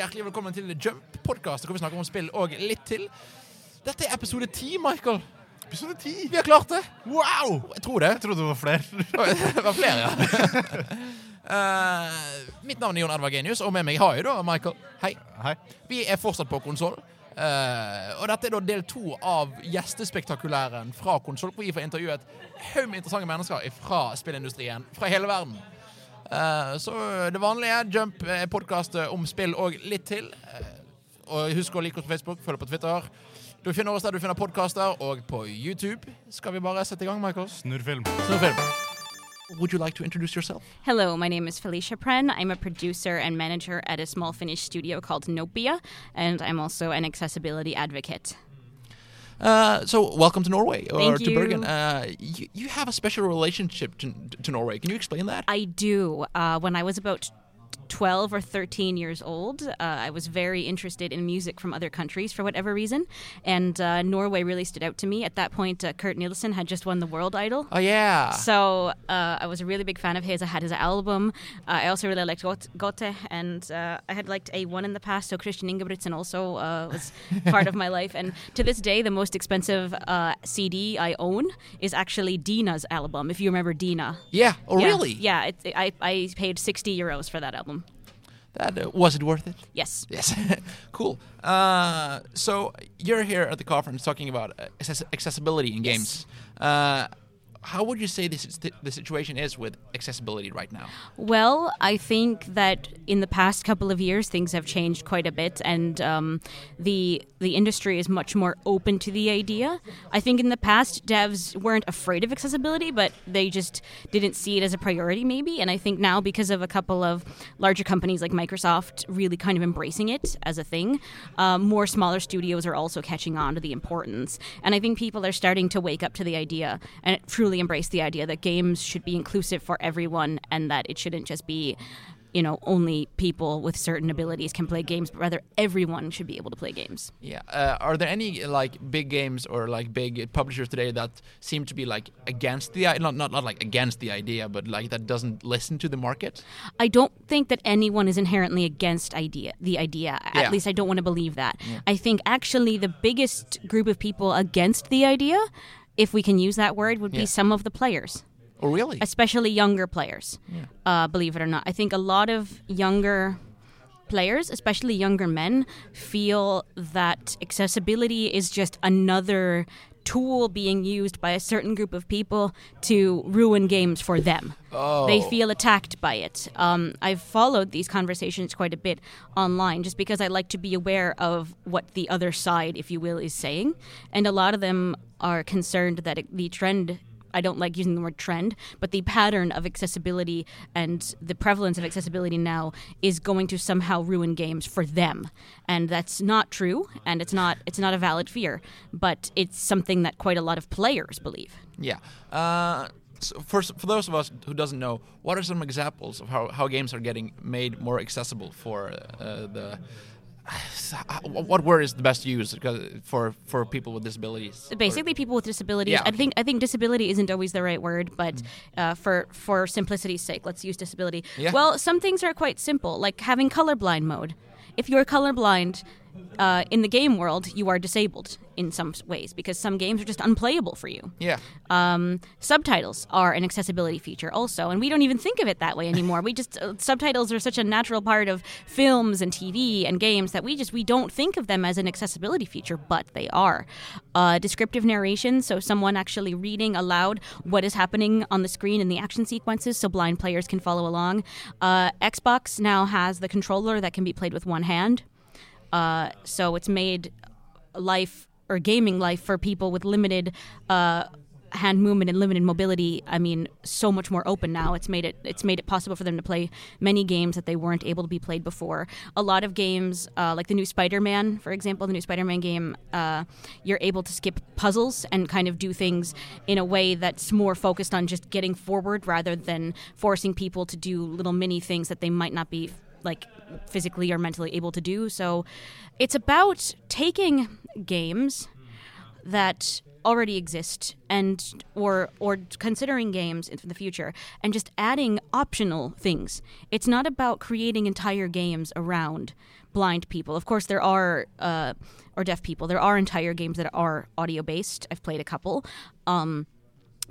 hjertelig velkommen til Jump-podkast, hvor vi snakker om spill og litt til. Dette er episode ti, Michael. Episode ti! Vi har klart det. Wow! Jeg tror det. Jeg trodde det var flere. Det var flere, ja. uh, mitt navn er Jon Edvard Genius, og med meg har jeg da Michael. Hei. Hei. Vi er fortsatt på konsoll. og dette er da del to av gjestespektakulæren fra konsoll, hvor vi får intervjuet haug med interessante mennesker fra spillindustrien fra hele verden. Eh, så det vanlige, Jump podkast om spill og litt til. Eh, og husk å like oss på Facebook, følg på Twitter. Du finner oss der du finner podkaster, og på YouTube. Skal vi bare sette i gang, Michael? Snurrfilm. Snurrfilm. Would you like to introduce yourself? Hello, my name is Felicia Pren. I'm a producer and manager at a small Finnish studio called Nopia, and I'm also an accessibility advocate. Uh, so, welcome to Norway or Thank to you. Bergen. Uh, you, you have a special relationship to, to Norway. Can you explain that? I do. Uh, when I was about 12 or 13 years old, uh, I was very interested in music from other countries for whatever reason, and uh, Norway really stood out to me. At that point, uh, Kurt Nielsen had just won the World Idol. oh yeah. So uh, I was a really big fan of his. I had his album. Uh, I also really liked Got- Gåte, and uh, I had liked A1 in the past. So Christian Ingebrigtsen also uh, was part of my life. And to this day, the most expensive uh, CD I own is actually Dina's album. If you remember Dina. yeah. Oh Yeah. really? Yeah. It, I I paid sixty euros for that album. That uh, was it worth it? Yes. Yes. cool. Uh, so you're here at the conference talking about uh, access- accessibility in games. Uh, how would you say this is the situation is with accessibility right now? Well, I think that in the past couple of years, things have changed quite a bit, and um, the the industry is much more open to the idea. I think in the past, devs weren't afraid of accessibility, but they just didn't see it as a priority, maybe. And I think now, because of a couple of larger companies like Microsoft really kind of embracing it as a thing, um, more smaller studios are also catching on to the importance. And I think people are starting to wake up to the idea and truly embrace the idea that games should be inclusive for everyone and that it shouldn't just be you know only people with certain abilities can play games but rather everyone should be able to play games Yeah. Uh, are there any like big games or like big publishers today that seem to be like against the not not not like against the idea, but like that doesn't listen to the market? i don't think that anyone is inherently against idea the idea Yeah. at least i don't want to believe that i think actually the biggest group of people against the idea if we can use that word would Yeah. be some of the players Oh really? especially younger players. Uh, believe it or not, I think a lot of younger players, especially younger men, feel that accessibility is just another tool being used by a certain group of people to ruin games for them. They feel attacked by it. Um, I've followed these conversations quite a bit online just because I like to be aware of what the other side, if you will, is saying. And a lot of them are concerned that it, the trend I don't like using the word trend, but the pattern of accessibility and the prevalence of accessibility now is going to somehow ruin games for them. And that's not true and it's not it's not a valid fear, but it's something that quite a lot of players believe. Yeah. Uh, so for for those of us who doesn't know, what are some examples of how, how games are getting made more accessible for uh, the what word is the best used for for people with disabilities? Basically, people with disabilities. Yeah, I think I think disability isn't always the right word, but uh, for for simplicity's sake, let's use disability. Yeah. Well, some things are quite simple, like having colorblind mode. If you're colorblind uh, in the game world, you are disabled in some ways because some games are just unplayable for you. yeah. Um, subtitles are an accessibility feature also, and we don't even think of it that way anymore. we just uh, subtitles are such a natural part of films and TV and games that we just we don't think of them as an accessibility feature, but they are. Uh, descriptive narration, so someone actually reading aloud what is happening on the screen in the action sequences, so blind players can follow along. Uh, Xbox now has the controller that can be played with one hand. Uh, so it's made life or gaming life for people with limited uh, hand movement and limited mobility. I mean, so much more open now. It's made it it's made it possible for them to play many games that they weren't able to be played before. A lot of games, uh, like the new Spider-Man, for example, the new Spider-Man game, uh, you're able to skip puzzles and kind of do things in a way that's more focused on just getting forward rather than forcing people to do little mini things that they might not be like physically or mentally able to do. So it's about taking games that already exist and or or considering games in the future and just adding optional things. It's not about creating entire games around blind people. Of course, there are uh, or deaf people. There are entire games that are audio based. I've played a couple. Um,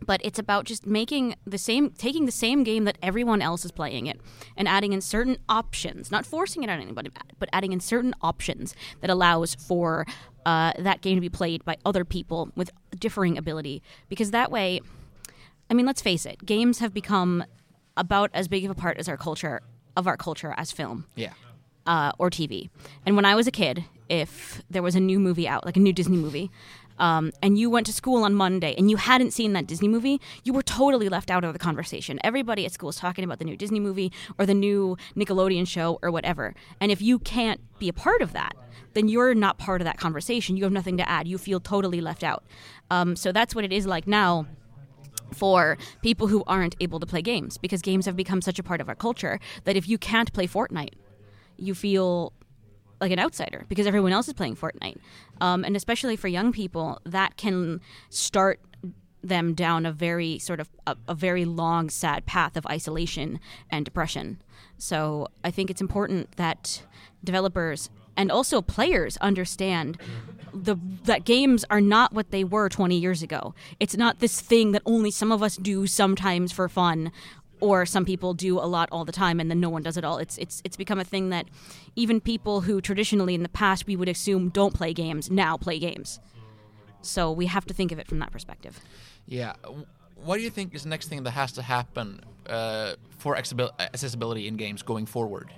but it's about just making the same taking the same game that everyone else is playing it and adding in certain options not forcing it on anybody but adding in certain options that allows for uh, that game to be played by other people with differing ability because that way i mean let's face it games have become about as big of a part as our culture of our culture as film Yeah. uh, or TV. And when I was a kid, if there was a new movie out, like a new Disney movie, um, and you went to school on Monday and you hadn't seen that Disney movie, you were totally left out of the conversation. Everybody at school is talking about the new Disney movie or the new Nickelodeon show or whatever. And if you can't be a part of that, then you're not part of that conversation. You have nothing to add. You feel totally left out. Um, so that's what it is like now for people who aren't able to play games because games have become such a part of our culture that if you can't play Fortnite, you feel like an outsider because everyone else is playing Fortnite. Um, and especially for young people, that can start them down a very sort of a, a very long, sad path of isolation and depression. So I think it's important that developers and also players understand the that games are not what they were 20 years ago. It's not this thing that only some of us do sometimes for fun or some people do a lot all the time and then no one does it all. It's it's it's become a thing that even people who traditionally in the past we would assume don't play games now play games. So we have to think of it from that perspective. Yeah. What do you think is the next thing that has to happen uh, for accessibility in games going forward?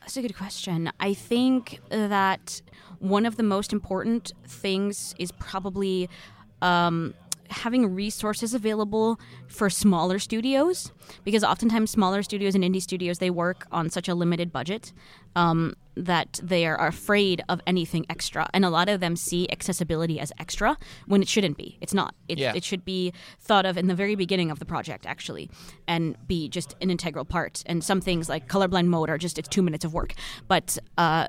That's a good question. I think that one of the most important things is probably um, having resources available for smaller studios because oftentimes smaller studios and indie studios they work on such a limited budget um, that they are afraid of anything extra. And a lot of them see accessibility as extra when it shouldn't be. It's not. It, Yeah. it should be thought of in the very beginning of the project actually and be just an integral part. And some things like colorblind mode are just it's two minutes of work. But uh,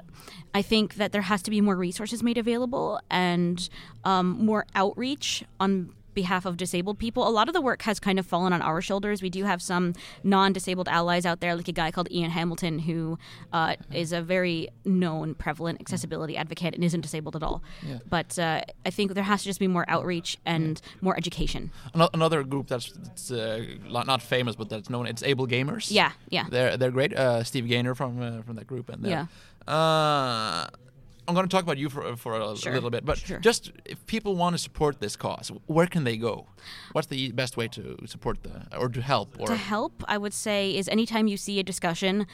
i think that there has to be more resources made available and um, more outreach on behalf of disabled people a lot of the work has kind of fallen on our shoulders we do have some non-disabled allies out there like a guy called ian hamilton who uh, is a very known prevalent accessibility advocate and isn't disabled at all but uh, i think there has to just be more outreach and more education Another group that's, that's uh, not famous but that's known. It's Able Gamers. Yeah, yeah. They're they're great. Uh, Steve Gaynor from uh, from that group and Yeah. I'm going to talk about you for for a Sure, little bit, but sure. just if people want to support this cause, where can they go? What's the best way to support the or to help or to help, I would say, is anytime you see a discussion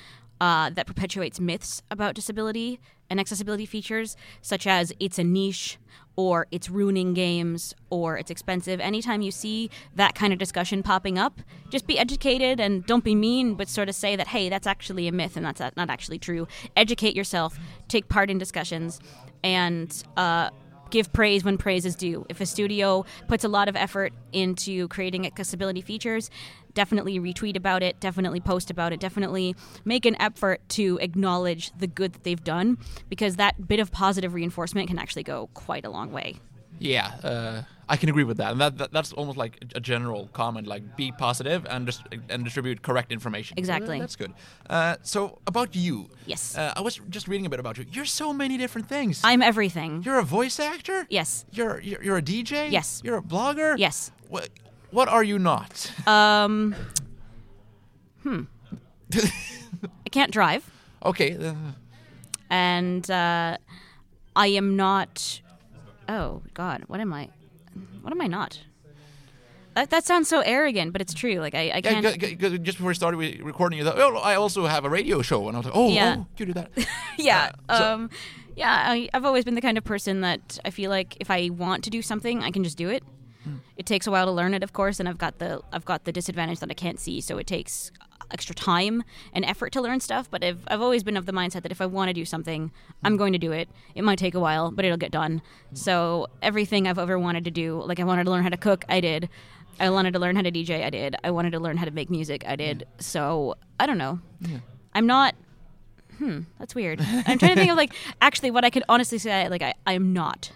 uh, that perpetuates myths about disability and accessibility features, such as it's a niche or it's ruining games or it's expensive, anytime you see that kind of discussion popping up, just be educated and don't be mean, but sort of say that, hey, that's actually a myth and that's not actually true. Educate yourself, take part in discussions, and uh, give praise when praise is due. If a studio puts a lot of effort into creating accessibility features, definitely retweet about it, definitely post about it, definitely make an effort to acknowledge the good that they've done because that bit of positive reinforcement can actually go quite a long way. Yeah, uh, I can agree with that, and that, that that's almost like a general comment, like be positive and dis- and distribute correct information. Exactly. That's good. Uh, so about you, Yes. uh, I was just reading a bit about you. You're so many different things. I'm everything. you're a voice actor. Yes. You're you're, you're a DJ. Yes. You're a blogger. Yes. What what are you not? Um, hmm. I can't drive. okay. Uh, and uh, I am not. Oh God, what am I? What am I not? That, that sounds so arrogant, but it's true. Like I, I can't. g- g- g- just before we started recording, you thought, oh, I also have a radio show, and I was like, oh, Yeah. oh you do that. yeah. uh, so- um, yeah. I, I've always been the kind of person that I feel like if I want to do something, I can just do it. It takes a while to learn it, of course, and I've got the I've got the disadvantage that I can't see, so it takes extra time and effort to learn stuff. But I've I've always been of the mindset that if I want to do something, I'm going to do it. It might take a while, but it'll get done. So everything I've ever wanted to do, like I wanted to learn how to cook, I did. I wanted to learn how to DJ, I did. I wanted to learn how to make music, I did. So I don't know. I'm not hmm, that's weird. I'm trying to think of like actually what I could honestly say like I, I'm not.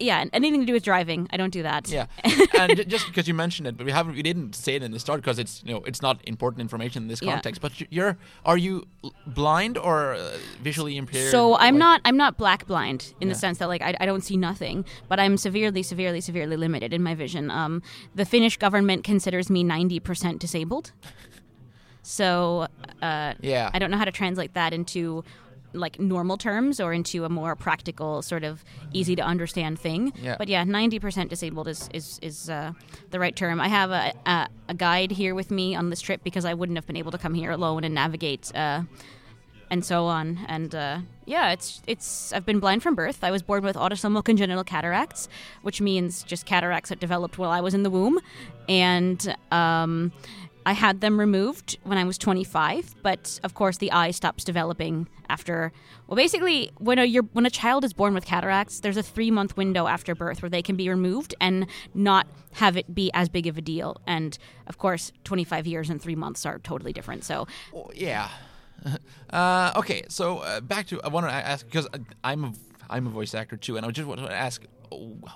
Yeah, anything to do with driving, I don't do that. Yeah, and just because you mentioned it, but we haven't, we didn't say it in the start because it's you know it's not important information in this Yeah. context. But you're are you blind or uh, visually impaired? So I'm Like- not I'm not black blind in the sense that like I, I don't see nothing, but I'm severely, severely, severely limited in my vision. Um, the Finnish government considers me 90% disabled. So uh, Yeah. I don't know how to translate that into like normal terms or into a more practical sort of easy to understand thing. Yeah. But yeah, 90% disabled is is, is uh, the right term. I have a, a a guide here with me on this trip because I wouldn't have been able to come here alone and navigate. Uh, and so on. And uh, yeah, it's it's. I've been blind from birth. I was born with autosomal congenital cataracts, which means just cataracts that developed while I was in the womb, and um, I had them removed when I was 25. But of course, the eye stops developing after. Well, basically, when a you're, when a child is born with cataracts, there's a three month window after birth where they can be removed and not have it be as big of a deal. And of course, 25 years and three months are totally different. So yeah. Uh, okay, so uh, back to I want to ask because I'm a, I'm a voice actor too, and I just want to ask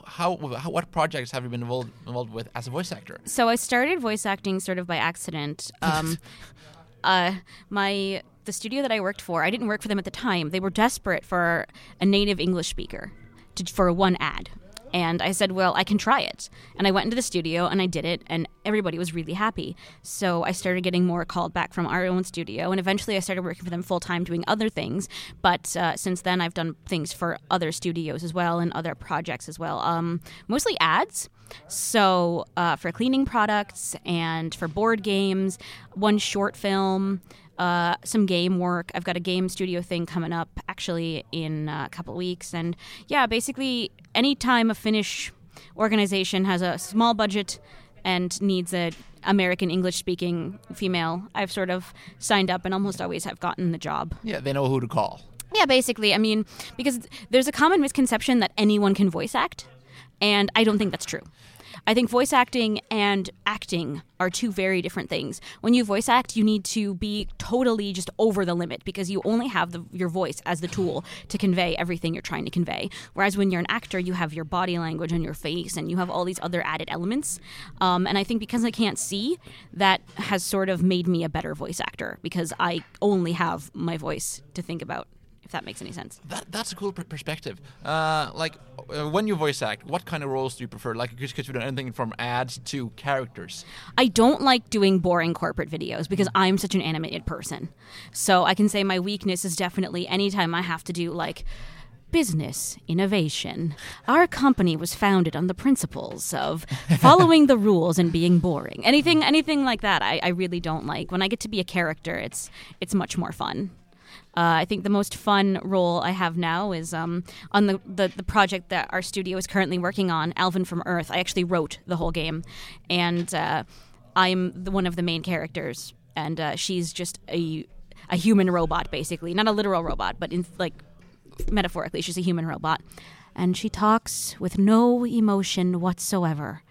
how, how what projects have you been involved involved with as a voice actor? So I started voice acting sort of by accident. Um, uh, my the studio that I worked for, I didn't work for them at the time. They were desperate for a native English speaker to, for one ad. And I said, well, I can try it. And I went into the studio and I did it, and everybody was really happy. So I started getting more called back from our own studio, and eventually I started working for them full time doing other things. But uh, since then, I've done things for other studios as well and other projects as well, um, mostly ads. So uh, for cleaning products and for board games, one short film uh, some game work. I've got a game studio thing coming up actually in a couple weeks. And yeah, basically, anytime a Finnish organization has a small budget and needs a American English speaking female, I've sort of signed up and almost always have gotten the job. Yeah, they know who to call. Yeah, basically. I mean, because there's a common misconception that anyone can voice act, and I don't think that's true. I think voice acting and acting are two very different things. When you voice act, you need to be totally just over the limit because you only have the, your voice as the tool to convey everything you're trying to convey. Whereas when you're an actor, you have your body language and your face, and you have all these other added elements. Um, and I think because I can't see, that has sort of made me a better voice actor because I only have my voice to think about. If that makes any sense. That that's a cool per- perspective. Uh, like uh, when you voice act, what kind of roles do you prefer? Like, because you've done anything from ads to characters. I don't like doing boring corporate videos because I'm such an animated person. So I can say my weakness is definitely anytime I have to do like business innovation. Our company was founded on the principles of following the rules and being boring. Anything anything like that I, I really don't like. When I get to be a character it's it's much more fun. Uh, I think the most fun role I have now is um, on the, the, the project that our studio is currently working on, Alvin from Earth. I actually wrote the whole game, and uh, I'm the, one of the main characters, and uh, she's just a a human robot, basically, not a literal robot, but in like metaphorically, she's a human robot, and she talks with no emotion whatsoever.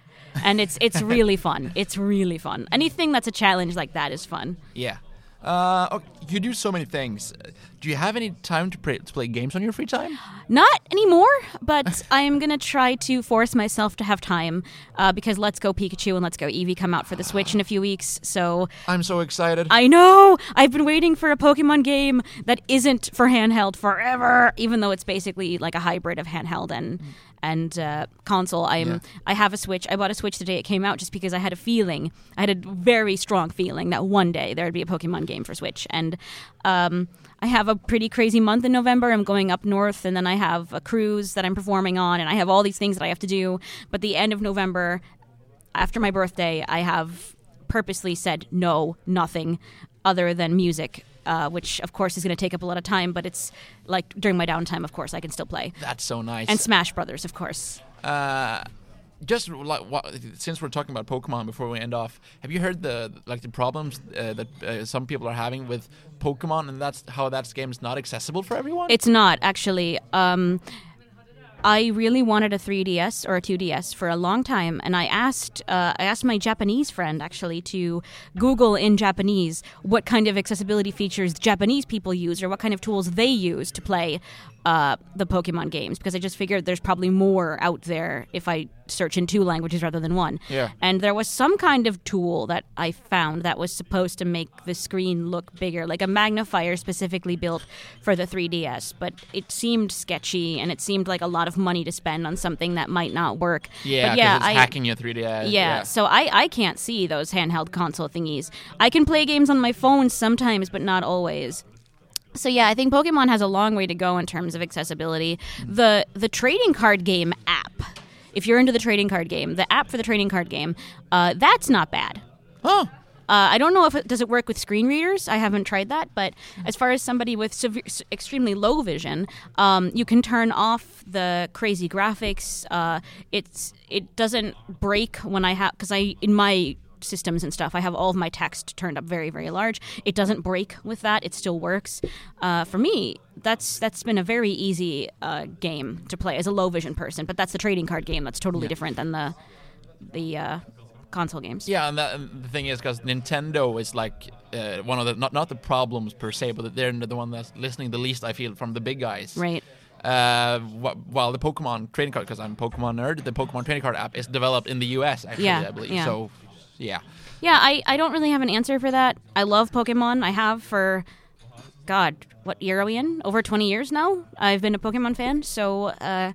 And it's it's really fun. It's really fun. Anything that's a challenge like that is fun. Yeah. Uh, okay, you do so many things. Do you have any time to, play to play games on your free time? Not anymore, but I am gonna try to force myself to have time uh, because Let's Go Pikachu and Let's Go Eevee come out for the Switch in a few weeks. So I'm so excited. I know I've been waiting for a Pokemon game that isn't for handheld forever, even though it's basically like a hybrid of handheld and and uh, console. I'm Yeah. I have a Switch. I bought a Switch the day it came out just because I had a feeling, I had a very strong feeling that one day there would be a Pokemon game for Switch, and um, I have a pretty crazy month in November. I'm going up north, and then I have a cruise that I'm performing on, and I have all these things that I have to do. But the end of November, after my birthday, I have purposely said no, nothing other than music, uh, which of course is going to take up a lot of time. But it's like during my downtime, of course, I can still play. That's so nice. And Smash Brothers, of course. uh, just like what, since we're talking about Pokemon before we end off, have you heard the like the problems uh, that uh, some people are having with Pokemon, and that's how that game is not accessible for everyone? It's not actually. Um, I really wanted a 3DS or a 2DS for a long time, and I asked uh, I asked my Japanese friend actually to Google in Japanese what kind of accessibility features Japanese people use or what kind of tools they use to play uh, the Pokemon games because I just figured there's probably more out there if I search in two languages rather than one. Yeah. And there was some kind of tool that I found that was supposed to make the screen look bigger, like a magnifier specifically built for the 3DS. But it seemed sketchy and it seemed like a lot of money to spend on something that might not work. Yeah, but yeah, it's I, hacking your 3DS. yeah, yeah. so I, I can't see those handheld console thingies. I can play games on my phone sometimes, but not always. So yeah, I think Pokemon has a long way to go in terms of accessibility. The the trading card game app, if you're into the trading card game, the app for the trading card game, uh, that's not bad. Huh. Uh, I don't know if it does it work with screen readers. I haven't tried that, but as far as somebody with severe, extremely low vision, um, you can turn off the crazy graphics. Uh, it's it doesn't break when I have because I in my systems and stuff I have all of my text turned up very very large. It doesn't break with that. It still works. Uh, for me, that's that's been a very easy uh, game to play as a low vision person. But that's the trading card game. That's totally different than the the uh, console games. Yeah, and, that, and the thing is, because Nintendo is like uh, one of the not not the problems per se, but that they're the one that's listening the least. I feel from the big guys. Right. Uh, wh- while the Pokemon trading card, because I'm a Pokemon nerd, the Pokemon trading card app is developed in the U.S. Actually, Yeah, I believe. yeah. So, yeah. Yeah, I, I don't really have an answer for that. I love Pokemon. I have for, God, what year are we in? Over 20 years now? I've been a Pokemon fan. So, uh,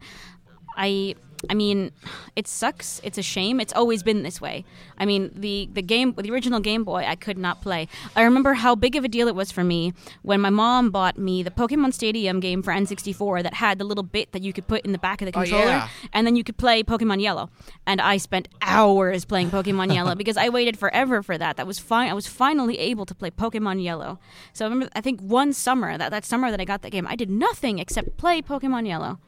I. I mean, it sucks. It's a shame. It's always been this way. I mean, the the game, the original Game Boy, I could not play. I remember how big of a deal it was for me when my mom bought me the Pokemon Stadium game for N64 that had the little bit that you could put in the back of the Oh, controller, yeah. and then you could play Pokemon Yellow. And I spent hours playing Pokemon Yellow because I waited forever for that. That was fine. I was finally able to play Pokemon Yellow. So I remember, I think one summer that that summer that I got that game, I did nothing except play Pokemon Yellow,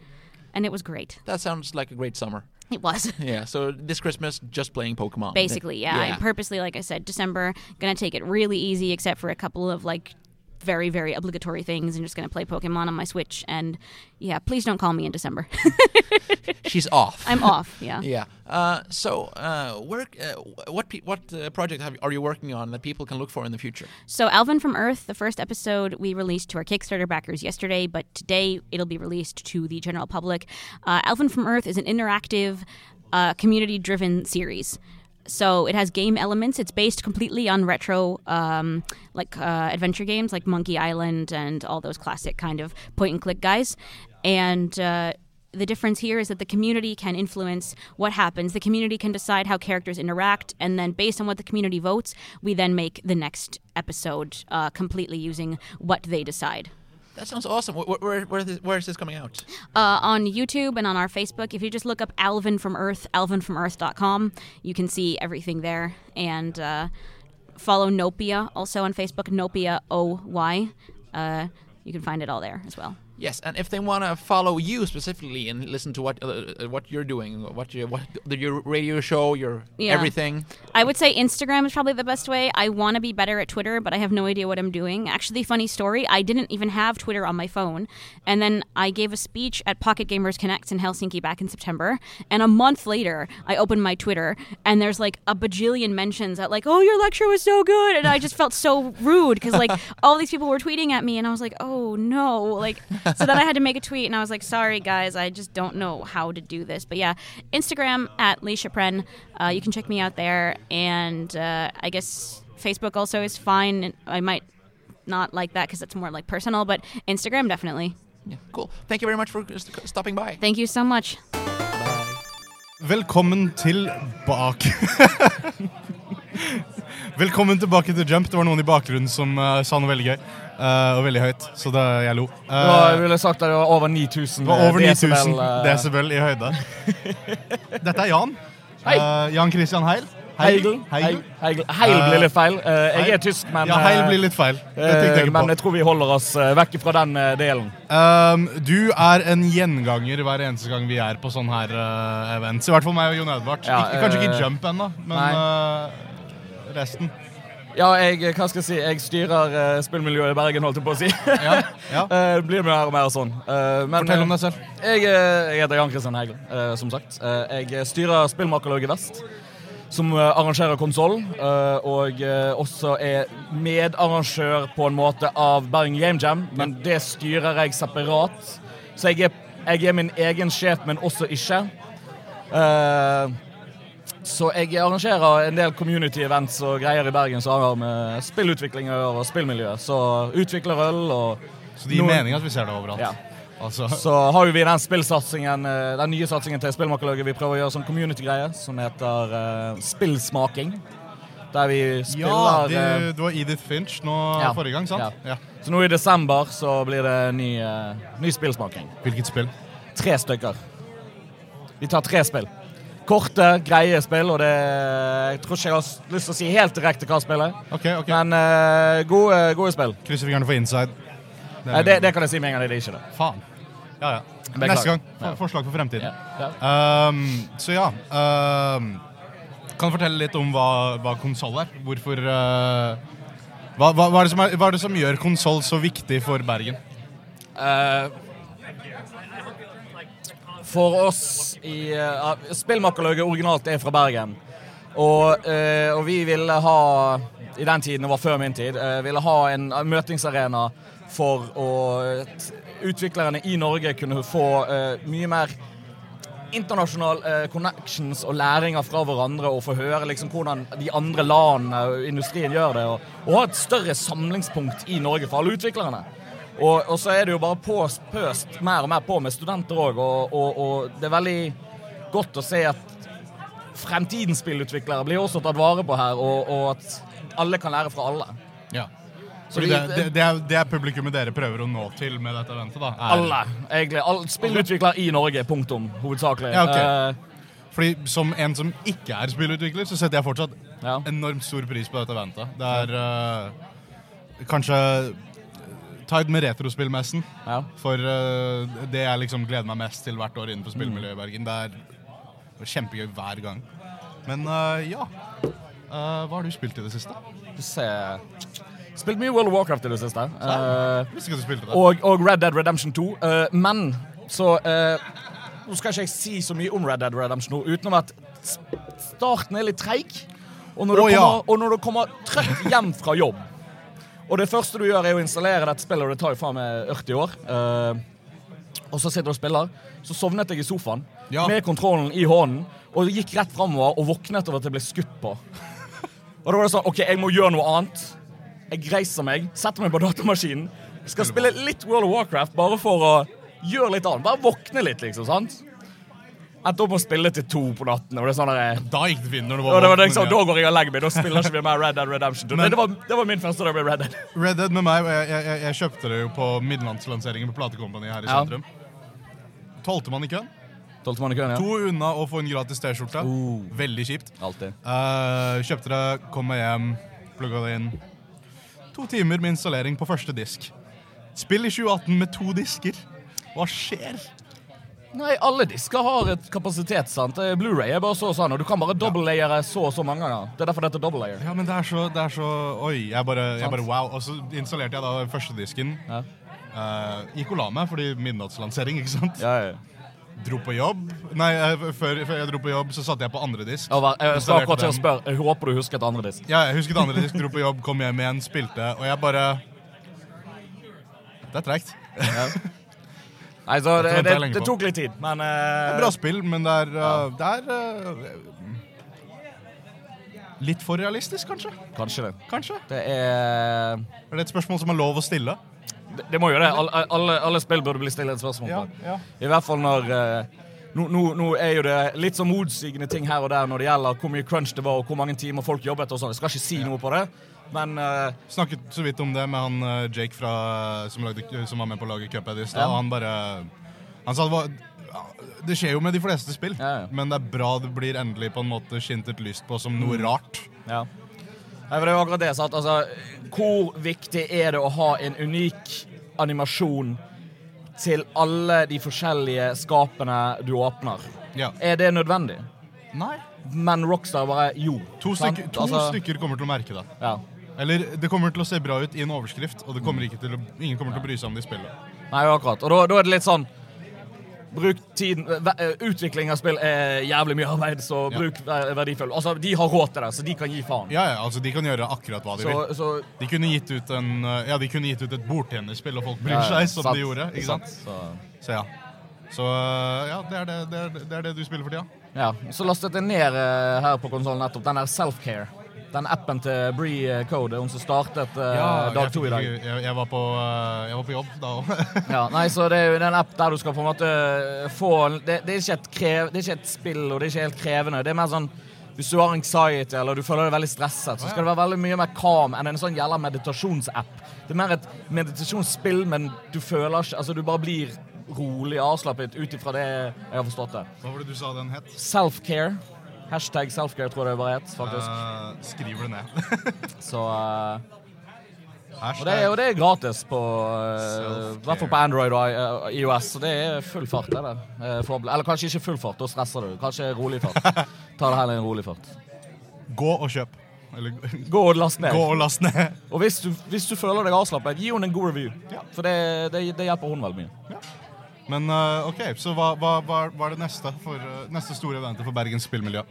and it was great. That sounds like a great summer. It was. Yeah. So this Christmas, just playing Pokemon. Basically, yeah. I purposely, like I said, December, gonna take it really easy, except for a couple of like very, very obligatory things, and just gonna play Pokemon on my Switch. And yeah, please don't call me in December. She's off. I'm off. Yeah. Yeah. Uh, so, uh, work. Uh, what pe- what uh, project have, are you working on that people can look for in the future? So, Alvin from Earth, the first episode we released to our Kickstarter backers yesterday, but today it'll be released to the general public. Uh, Alvin from Earth is an interactive, uh, community driven series. So it has game elements. It's based completely on retro, um, like uh, adventure games, like Monkey Island and all those classic kind of point and click guys. And uh, the difference here is that the community can influence what happens. The community can decide how characters interact, and then based on what the community votes, we then make the next episode uh, completely using what they decide. That sounds awesome. Where where, where, is, where is this coming out? Uh, on YouTube and on our Facebook, if you just look up Alvin from Earth, alvinfromearth.com, you can see everything there. And uh, follow Nopia also on Facebook, Nopia O Y. Uh, you can find it all there as well. Yes, and if they want to follow you specifically and listen to what uh, uh, what you're doing, what you what your radio show, your Yeah. everything. I would say Instagram is probably the best way. I want to be better at Twitter, but I have no idea what I'm doing. Actually, funny story, I didn't even have Twitter on my phone. And then I gave a speech at Pocket Gamers Connect in Helsinki back in September. And a month later, I opened my Twitter and there's like a bajillion mentions that, like, oh, your lecture was so good. And I just felt so rude because, like, all these people were tweeting at me. And I was like, oh, no. Like, so then I had to make a tweet and I was like, sorry, guys, I just don't know how to do this. But yeah, Instagram at Leisha Pren. Uh, you can check me out there. And uh, I guess Facebook also is fine. I might not like that because it's more like personal, but Instagram definitely. Yeah, cool. Thank you very much for stopping by. Thank you so much. Velkommen tilbake. Velkommen tilbake til Jump. Det var noen i bakgrunnen som uh, sa noe veldig gøy. Uh, og veldig høyt, så da jeg lo. Uh, Da ville jeg sagt at det var over 9000 det var over 9000 desibel, eh, i høyde. Dette er Jan. Eh, Jan Christian Heil. Heigl. Heigl. Heigl. Heil blir litt feil. Eh, jeg er tysk, men Ja, Heil eh, blir litt feil. Det eh, jeg Men jeg tror vi holder oss eh, vekk fra den eh, delen. Um, du er en gjenganger hver eneste gang vi er på sånn her events. I hvert fall meg og Jon Edvard. Ja, kanskje ikke eh, Jump ennå, men resten. Ja, jeg, hva skal jeg si, jeg styrer uh, spillmiljøet i Bergen, holdt jeg på å si. Ja, ja. Uh, Det blir mer og mer sånn. Uh, men, Fortell om eh, deg selv. Jeg, eh, jeg heter Jan Kristian Hegel, eh, som sagt. Eh, Jeg styrer Spillmakerlaget Vest, som eh, arrangerer konsoll. Og eh, også er medarrangør på en måte av Bergen Game Jam, men det styrer jeg separat. Så jeg er, jeg er min egen sjef, men også ikke. Eh, Så jeg arrangerer en del community events og greier i Bergen som har med spillutvikling å gjøre, og spillmiljø. Så utvikler øl og Så det gir Noen- mening at vi ser det overalt. Ja. Altså, Så har jo vi den spillsatsingen, eh, den nye satsingen til Spillmakerlaget. Vi prøver å gjøre som community-greie som heter uh, Spillsmaking. Der vi ja, spiller det, eh, det var Edith Finch nå Ja. forrige gang, sant? Ja. Ja. Så nå i desember så blir det ny, uh, ny spillsmaking. Hvilket spill? Tre stykker. Vi tar tre spill. Korte, greie spill, og det Jeg tror ikke jeg har lyst til å si helt direkte hva spillet er, Ok, ok. men uh, gode, gode spill. Krysser fingrene for inside. Det, Nei, det, det kan jeg si med en gang. Det er ikke det. Faen. Ja, ja. Beklager. Neste gang. For- Forslag for fremtiden. Ja. Ja. Um, så ja um, Kan du fortelle litt om hva, hva konsoll er? Hvorfor uh, hva, hva, hva, er det som er, hva er det som gjør konsoll så viktig for Bergen? Eh, for oss i uh, Spillmakerlauget originalt er fra Bergen. Og, uh, og vi ville ha, i den tiden, det var før min tid, uh, ville ha en møtingsarena for å utviklerne i Norge kunne få uh, mye mer internasjonal uh, connections og læringer fra hverandre og få høre liksom hvordan de andre landene og industrien gjør det, og, og ha et større samlingspunkt i Norge for alle utviklerne. Og, og så er det jo bare pås, pøst mer og mer på med studenter òg, og, og, og det er veldig godt å se at fremtidens spillutviklere blir også tatt vare på her, og, at alle kan lære fra alle. Ja. Så det, det, det, er, det er publikummet dere prøver å nå til med dette eventet, da? er- Alle, egentlig. All, spillutvikler i Norge, punktum. Hovedsakelig. Ja, okay. uh, Fordi som en som ikke er spillutvikler, så setter jeg fortsatt Ja. enormt stor pris på dette eventet. Det er uh, kanskje Tide med retrospillmessen. ja. For uh, det jeg liksom gleder meg mest til hvert år innenfor spillmiljøet i Bergen. Det er kjempegøy hver gang. Men uh, ja. Uh, hva har du spilt i det siste? Se Spilt mye World of Warcraft i det siste. Det. og, og Red Dead Redemption 2. Eh, men så Nå skal ikke jeg si så mye om Red Dead Redemption 2, utenom at starten er litt treig. Og, når du ja. kommer- og når du kommer trøtt hjem fra jobb Og det første du gjør, er å installere dette spillet, og det tar jo faen meg 80 år. Uh, og så sitter du og spiller. Så sovnet jeg i sofaen Ja. med kontrollen i hånden og gikk rett framover og våknet over at jeg ble skutt på. Og da var det sånn OK, jeg må gjøre noe annet. Jeg reiser meg, setter meg på datamaskinen. Skal spille litt World of Warcraft bare for å gjøre litt annet. Bare våkne litt, liksom. sant? Endte opp å spille til to på natten. Og det er sånn der, Da gikk det fint når du var det var liksom, ja. Da går jeg og legger meg. Da spiller ikke vi mer Red Dead Redemption. Men- det, var, det var min første dag med Red Dead. Red Dead med meg, og jeg, jeg, jeg, kjøpte det jo på midnattslanseringen på platekompaniet her i Ja. sentrum. Tolvte mann i køen. Mann i køen, ja. To unna å få en gratis T-skjorte. Uh. Veldig kjipt. Altid. Eh, kjøpte det, kom meg hjem, plugga det inn. To timer med installering på første disk. Spill i 2018 med to disker. Hva skjer? Nei, alle disker har et kapasitet, sant. Eh, Blu-ray er bare så og sånn, og du kan bare dobbeltlayere så og så mange ganger. Det er derfor det heter double layer. Ja, men det er så, det er så Oi, jeg bare, jeg bare wow. Og så installerte jeg da den første disken. Ja. Uh, gikk og la meg fordi midnattslansering, ikke sant? Ja, ja. Dro på jobb. Nei, eh, før, før jeg dro på jobb, så satte jeg på andre disk. Ja, Jeg skal akkurat til å spørre. Jeg håper du husker et andre disk. Ja, jeg husket andre disk, dro på jobb, kom hjem igjen, spilte, og jeg bare Det er treigt. Nei, så det, det, det tok litt tid, men Det eh, er bra spill, men det er, uh, det er uh, Litt for realistisk, kanskje? Kanskje det. Kanskje? Det er Er det et spørsmål som er lov å stille? Det, det må jo det. Alle, alle, alle spill burde bli stilt et spørsmål på. ja. I hvert fall når eh, nå, nå, nå er jo det litt sånn motsigende ting her og der når det gjelder hvor mye crunch det var, og hvor mange timer folk jobbet og sånn. Jeg skal ikke si noe på det, men uh, Snakket så vidt om det med han uh, Jake fra, som, lagde, som var med på å lage Cuphead i stad. Ja. Han bare Han sa det var ja, Det skjer jo med de fleste spill, Ja, men det er bra det blir endelig på en måte skintert lyst på som Mm. noe rart. ja. Det er jo akkurat det. Sant? Altså, hvor viktig er det å ha en unik animasjon til alle de forskjellige skapene du åpner? Ja. Er det nødvendig? Nei. Men Rockstar bare jo. To, stykker, to Altså, stykker kommer til å merke det. Ja. Eller det kommer til å se bra ut i en overskrift, og det kommer å, ingen kommer til å bry seg om det i spillet. Nei, akkurat. Og da, da er det litt sånn Bruk tiden eh, Utvikling av spill er jævlig mye arbeid, så Ja. bruk ver- verdifull. Altså, de har råd til det, så de kan gi faen. Ja, ja, altså De kan gjøre akkurat hva de Så, vil. så De kunne gitt ut en uh, Ja, de kunne gitt ut et bordtennisspill, og folk bryr ja, seg, som sant, de gjorde. ikke sant? Så, Så ja. Så uh, ja, det er det, det, er, det er det du spiller for tida. ja. så lastet jeg ned eh, her på konsollen nettopp den der Selfcare. Den appen til Bree Code, hun som startet eh, dag to i dag. jeg, jeg, var på, uh, jeg var på jobb da òg. Ja, nei, så Det er jo en app der du skal på en måte få Det, det, er, krev, det er ikke et spill, og det er ikke helt krevende. Det er mer sånn hvis du har anxiety eller du føler deg veldig stresset, så skal det være veldig mye mer calm enn en sånn gjelder meditasjonsapp. Det er mer et meditasjonsspill, men du føler ikke Altså, du bare blir rolig avslappet ut ifra det jeg har forstått det. Hva var det du sa den het? Self-care. Hashtag self-care, tror jeg det bare het, faktisk. Uh, skriver det ned. Så eh. Og det, er, og det er gratis på uh, I hvert fall på Android og iOS. Så det er full fart. Er. Eh. Eller kanskje ikke full fart, da stresser du. Kanskje rolig fart. Ta det heller i en rolig fart. Gå og kjøp. Eller Gå og last ned. gå og last ned. Og hvis du, hvis du føler deg avslappet, gi henne en god review. For det, det, det hjelper hun veldig mye. Men uh, OK, så hva, hva, hva, er det neste, for, uh, neste store eventet for Bergens spillmiljø?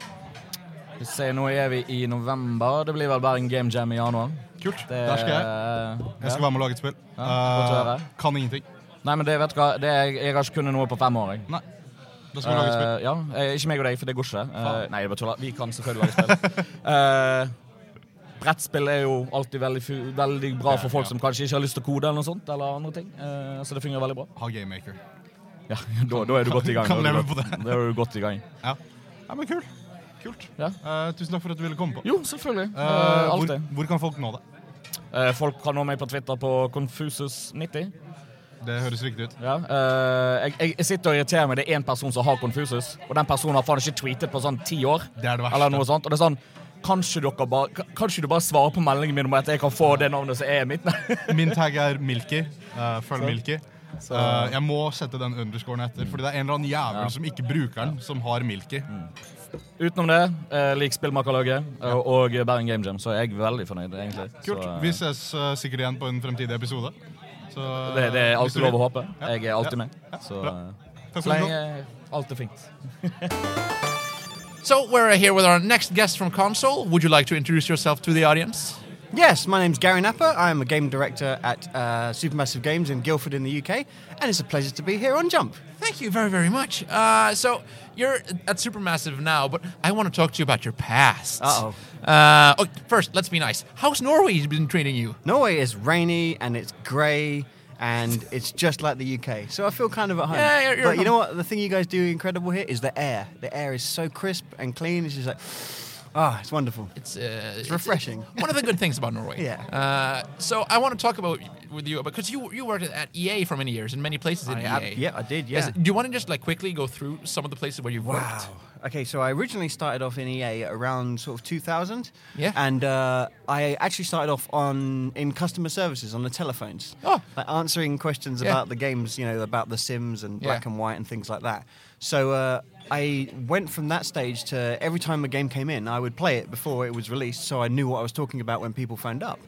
Vi ser, Nå er vi i november. Det blir vel Bergen Game Jam i januar. Kult. Det, Der skal jeg. Jeg skal være med og lage et spill. Ja. Uh, kan ingenting. Nei, men det vet du hva, det, jeg, jeg har ikke kunnet noe på fem år. Jeg. Nei. Da skal vi lage et spill. Uh, ja, eh, Ikke meg og deg, for det går ikke. Uh, nei, jeg bare tuller. Vi kan selvfølgelig lage spill. uh, brettspill er jo alltid veldig, veldig bra for folk ja. som kanskje ikke har lyst til å kode eller noe sånt. Eller andre ting. Eh, så det fungerer veldig bra. Ha Gamemaker. Ja, da, da er du godt i gang. Kan leve på det. Da er du godt i gang. Ja. ja, men kul. Kult. Ja. Uh, tusen takk for at du ville komme på. Jo, selvfølgelig. Uh, hvor, hvor kan folk nå deg? Uh, folk kan nå meg på Twitter på Confusus90. Det høres riktig ut. Ja, jeg, jeg, sitter og irriterer meg. Det er én person som har Confusus, og den personen har faen ikke tweetet på sånn ti år. Det er det verste. Eller noe sånt. Og det er sånn Kanskje bare Kanskje du bare svarer på meldingen min om at jeg kan få det navnet som er mitt? Min tag er Milky. Uh, følg Milky. Så- Uh, jeg må sette den underscoren etter, fordi det er en eller annen jævel Ja. som ikke bruker den, som har Milky. Utenom det, eh, lik Spillmakerlaget eh, og Bergen Game Jam, så er jeg veldig fornøyd, egentlig. Kult. Så, eh, Vi ses uh, sikkert igjen på en fremtidig episode. Så, det, det er hvis du alltid lov å håpe. Ja. Jeg er alltid Ja. med. Ja. Så, Bra. eh, Takk så du lenge alt er fint. So we're here with our next guest from console. Would you like to introduce yourself to the audience? Yes, my name's Gary Napper. I'm a game director at uh, Supermassive Games in Guildford in the UK, and it's a pleasure to be here on Jump. Thank you very, very much. Uh, so you're at Supermassive now, but I want to talk to you about your past. Uh-oh. Uh, oh, first, let's be nice. How's Norway been treating you? Norway is rainy and it's grey and it's just like the UK, so I feel kind of at home. Yeah, you're- you're but you know what? The thing you guys do incredible here is the air. The air is so crisp and clean. It's just like, ah, it's wonderful. It's, uh, it's refreshing. one of the good things about Norway. Yeah. Uh, so I want to talk about with you because you you worked at EA for many years in many places in I EA. yeah, I did, Yes. yeah. Do you want to just like quickly go through some of the places where you've worked? Okay, so I originally started off in EA around sort of 2000. Yeah. And uh, I actually started off on in customer services on the telephones. Oh. Like answering questions Yeah. about the games, you know, about the Sims and Black and White and things like that. So uh, I went from that stage to every time a game came in, I would play it before it was released, so I knew what I was talking about when people phoned up.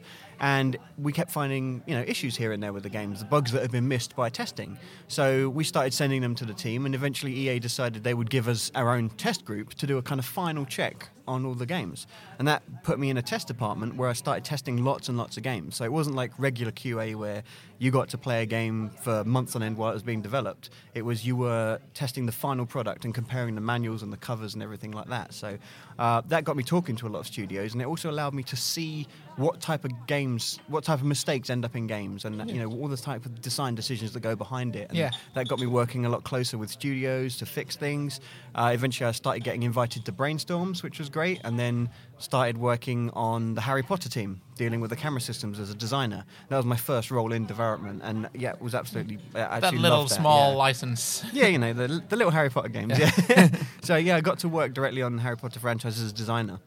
And we kept finding, you know, issues here and there with the games, the bugs that had been missed by testing. So we started sending them to the team, and eventually EA decided they would give us our own test group to do a kind of final check on all the games. And that put me in a test department where I started testing lots and lots of games. So it wasn't like regular QA where you got to play a game for months on end while it was being developed. It was you were testing the final product and comparing the manuals and the covers and everything like that. So uh, that got me talking to a lot of studios, and it also allowed me to see what type of games, what type of mistakes end up in games, and you know all the type of design decisions that go behind it. And Yeah. that got me working a lot closer with studios to fix things. Uh, eventually, I started getting invited to brainstorms, which was great, and then started working on the Harry Potter team, dealing with the camera systems as a designer. That was my first role in development, and yeah, it was absolutely I That little that, small yeah. license. Yeah, you know, the, the little Harry Potter games. Yeah. so, yeah, I got to work directly on the Harry Potter franchise as a designer.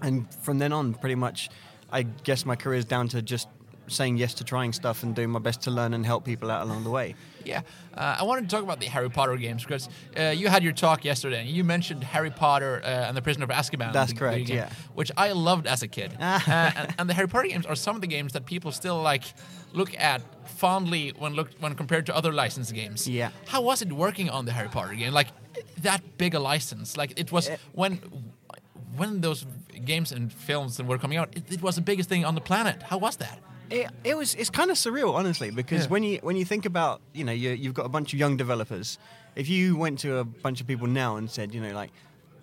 And from then on, pretty much, I guess my career is down to just saying yes to trying stuff and doing my best to learn and help people out along the way. Yeah, uh, I wanted to talk about the Harry Potter games because uh, you had your talk yesterday and you mentioned Harry Potter uh, and the Prisoner of Azkaban. That's the correct, game, yeah. Which I loved as a kid. uh, and, and the Harry Potter games are some of the games that people still like look at fondly when looked when compared to other licensed games. Yeah. How was it working on the Harry Potter game? Like that big a license? Like it was Eh. when when those games and films were coming out, it, it was the biggest thing on the planet. How was that? It, it was it's kind of surreal, honestly, because Yeah. when you when you think about you know you, you've got a bunch of young developers. If you went to a bunch of people now and said, you know, like,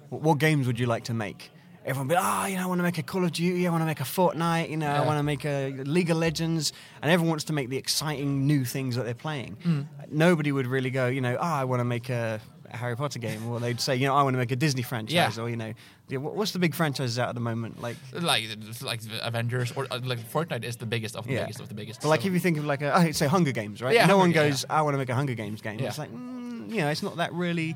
what, what games would you like to make? Everyone would be, ah, you know, I want to make a Call of Duty, I want to make a Fortnite, you know, I want to make a League of Legends, and everyone wants to make the exciting new things that they're playing. Nobody would really go, you know, ah, I want to make a, a Harry Potter game, or they'd say, you know, I want to make a Disney franchise, Yeah. or you know, what's the big franchises out at the moment? Like, Like like the Avengers or uh, like Fortnite is the biggest of the Yeah. biggest of the biggest. But like if you think of like a, oh, say Hunger Games, right? Yeah, no Hunger one goes, I want to make a Hunger Games game. Yeah. It's like, mm, you know, it's not that really.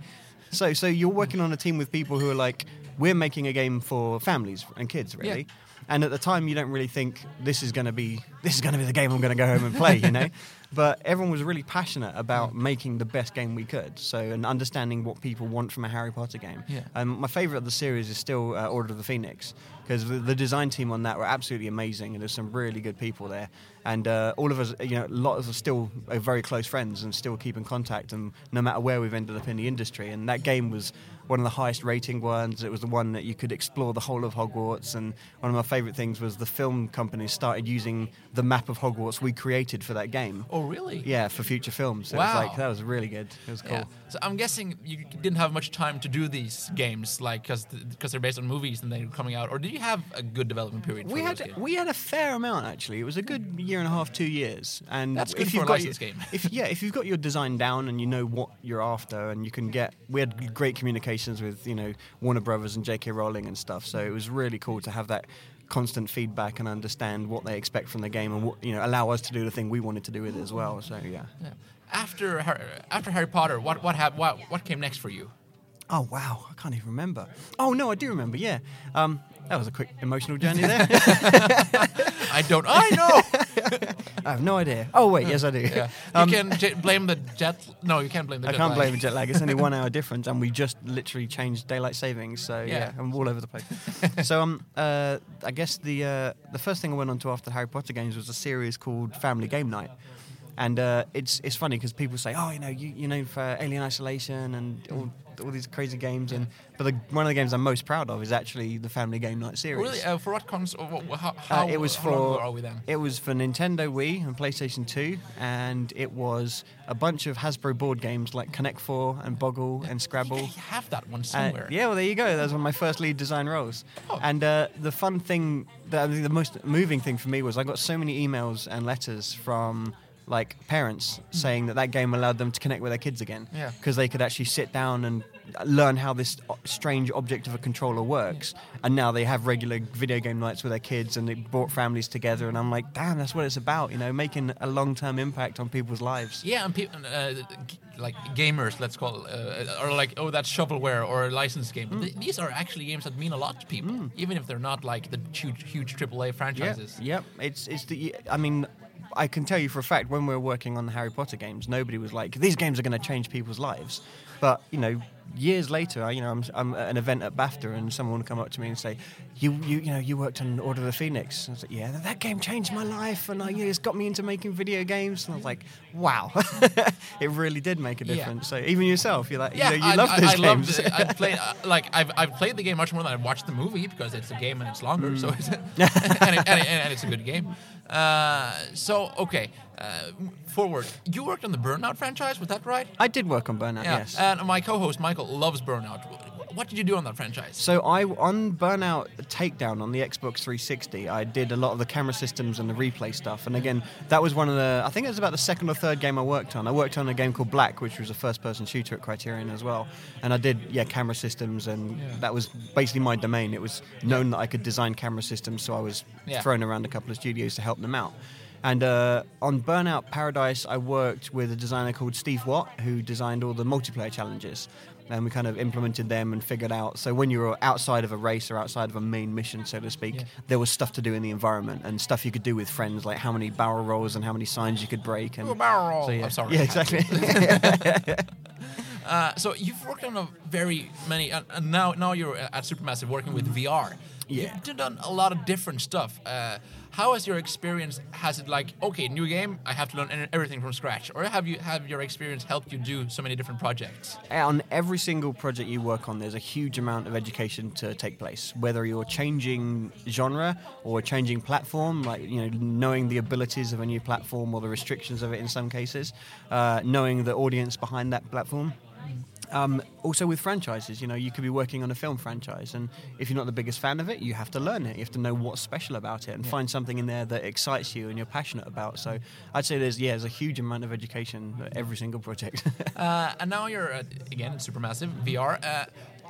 So, so you're working on a team with people who are like, we're making a game for families and kids, really. And at the time, you don't really think this is going to be this is going to be the game I'm going to go home and play, you know. but everyone was really passionate about making the best game we could. So, and understanding what people want from a Harry Potter game. Yeah. Um, my favorite of the series is still uh, Order of the Phoenix because the, the design team on that were absolutely amazing, and there's some really good people there. And uh, all of us, you know, a lot of us still are very close friends and still keep in contact, and no matter where we've ended up in the industry. And that game was one of the highest rating ones. It was the one that you could explore the whole of Hogwarts. And one of my favorite things was the film company started using the map of Hogwarts we created for that game. oh really? Yeah, for future films. It Wow. was like that was really good. It was cool. Yeah. So I'm guessing you didn't have much time to do these games, like because because they're based on movies and they're coming out. Or did you have a good development period? For We had games? we had a fair amount actually. It was a good year and a half, two years, and That's good if for you've a got your, game. if yeah, if you've got your design down and you know what you're after, and you can get, we had great communications with you know Warner Brothers and J.K. Rowling and stuff. So it was really cool to have that constant feedback and understand what they expect from the game, and what, you know allow us to do the thing we wanted to do with it as well. So yeah. Yeah. After Har- after Harry Potter, what what hap- what what came next for you? Oh wow, I can't even remember. Oh no, I do remember. Yeah, um, that was a quick emotional journey there. I don't. I know. I have no idea. Oh wait, yes I do. yeah. You Um, can j- blame the jet. No, you can't blame the jet. I jet. can't lag. blame the jet lag. It's only one hour difference, and we just literally changed daylight savings. So yeah, Yeah. I'm all over the place. so um, uh, I guess the uh, the first thing I went on to after the Harry Potter games was a series called Family Game Night, and uh, it's it's funny because people say, oh, you know, you you know, for Alien Isolation and all, all these crazy games, and but the, one of the games I'm most proud of is actually the Family Game Night series. Really? Uh, for what console? How, Uh, it was for ago are we then? it was for Nintendo Wii and PlayStation 2, and it was a bunch of Hasbro board games like Connect Four and Boggle and Scrabble. You have that one Uh, somewhere. yeah, well, there you go. That was one of my first lead design roles. Oh. And uh, the fun thing, the, the most moving thing for me was I got so many emails and letters from like parents saying that that game allowed them to connect with their kids again. Hmm. Yeah. Because they could actually sit down and learn how this strange object of a controller works. And now they have regular video game nights with their kids and it brought families together. And I'm like, damn, that's what it's about, you know, making a long term impact on people's lives. Yeah, and people uh, like gamers, let's call it, uh, are like, oh, that's shovelware or a licensed game. Mm. Th- these are actually games that mean a lot to people, even if they're not like the huge, huge AAA franchises. Yeah, yep. It's it's the. I mean, I can tell you for a fact when we were working on the Harry Potter games, nobody was like, "These games are going to change people's lives." But you know, years later, I, you know, I'm, I'm at an event at BAFTA, and someone would come up to me and say, "You, you, you know, you worked on Order of the Phoenix." And I was like, "Yeah, that, game changed my life, and I, you know, it's got me into making video games." And I was like, "Wow, it really did make a Yeah. difference." So even yourself, you're like, Yeah, you, know, you I, love I, those I games. Loved, I played uh, like I've, I've played the game much more than I've watched the movie because it's a game and it's longer, so Mm. it's and, it, and, it, and it's a good game. Uh, so okay, uh, forward. You worked on the Burnout franchise, was that right? I did work on Burnout, Yeah. yes. And my co-host Michael loves Burnout. What did you do on that franchise? So I on Burnout Takedown on the Xbox 360, I did a lot of the camera systems and the replay stuff. And again, that was one of the I think it was about the second or third game I worked on. I worked on a game called Black, which was a first-person shooter at Criterion as well. And I did yeah camera systems, and that was basically my domain. It was known that I could design camera systems, so I was Yeah. thrown around a couple of studios to help them out. And uh, on Burnout Paradise, I worked with a designer called Steve Watt, who designed all the multiplayer challenges. and we kind of implemented them and figured out. So when you were outside of a race or outside of a main mission, so to speak, Yeah. there was stuff to do in the environment and stuff you could do with friends, like how many barrel rolls and how many signs you could break. And Oh, barrel roll. So, yeah. I'm sorry. Yeah, exactly. Uh, so you've worked on a very many, and, and now now you're at Supermassive working with VR. Yeah. You've done a lot of different stuff. How has your experience? Has it like okay, new game? I have to learn everything from scratch, or have you have your experience helped you do so many different projects? on every single project you work on, there's a huge amount of education to take place. Whether you're changing genre or changing platform, like you know, knowing the abilities of a new platform or the restrictions of it in some cases, uh, knowing the audience behind that platform. Um, also with franchises, you know, you could be working on a film franchise, and if you're not the biggest fan of it, you have to learn it. You have to know what's special about it and find something in there that excites you and you're passionate about. So I'd say there's yeah, there's a huge amount of education at every single project. Uh, and now you're uh, again in Supermassive VR. Uh,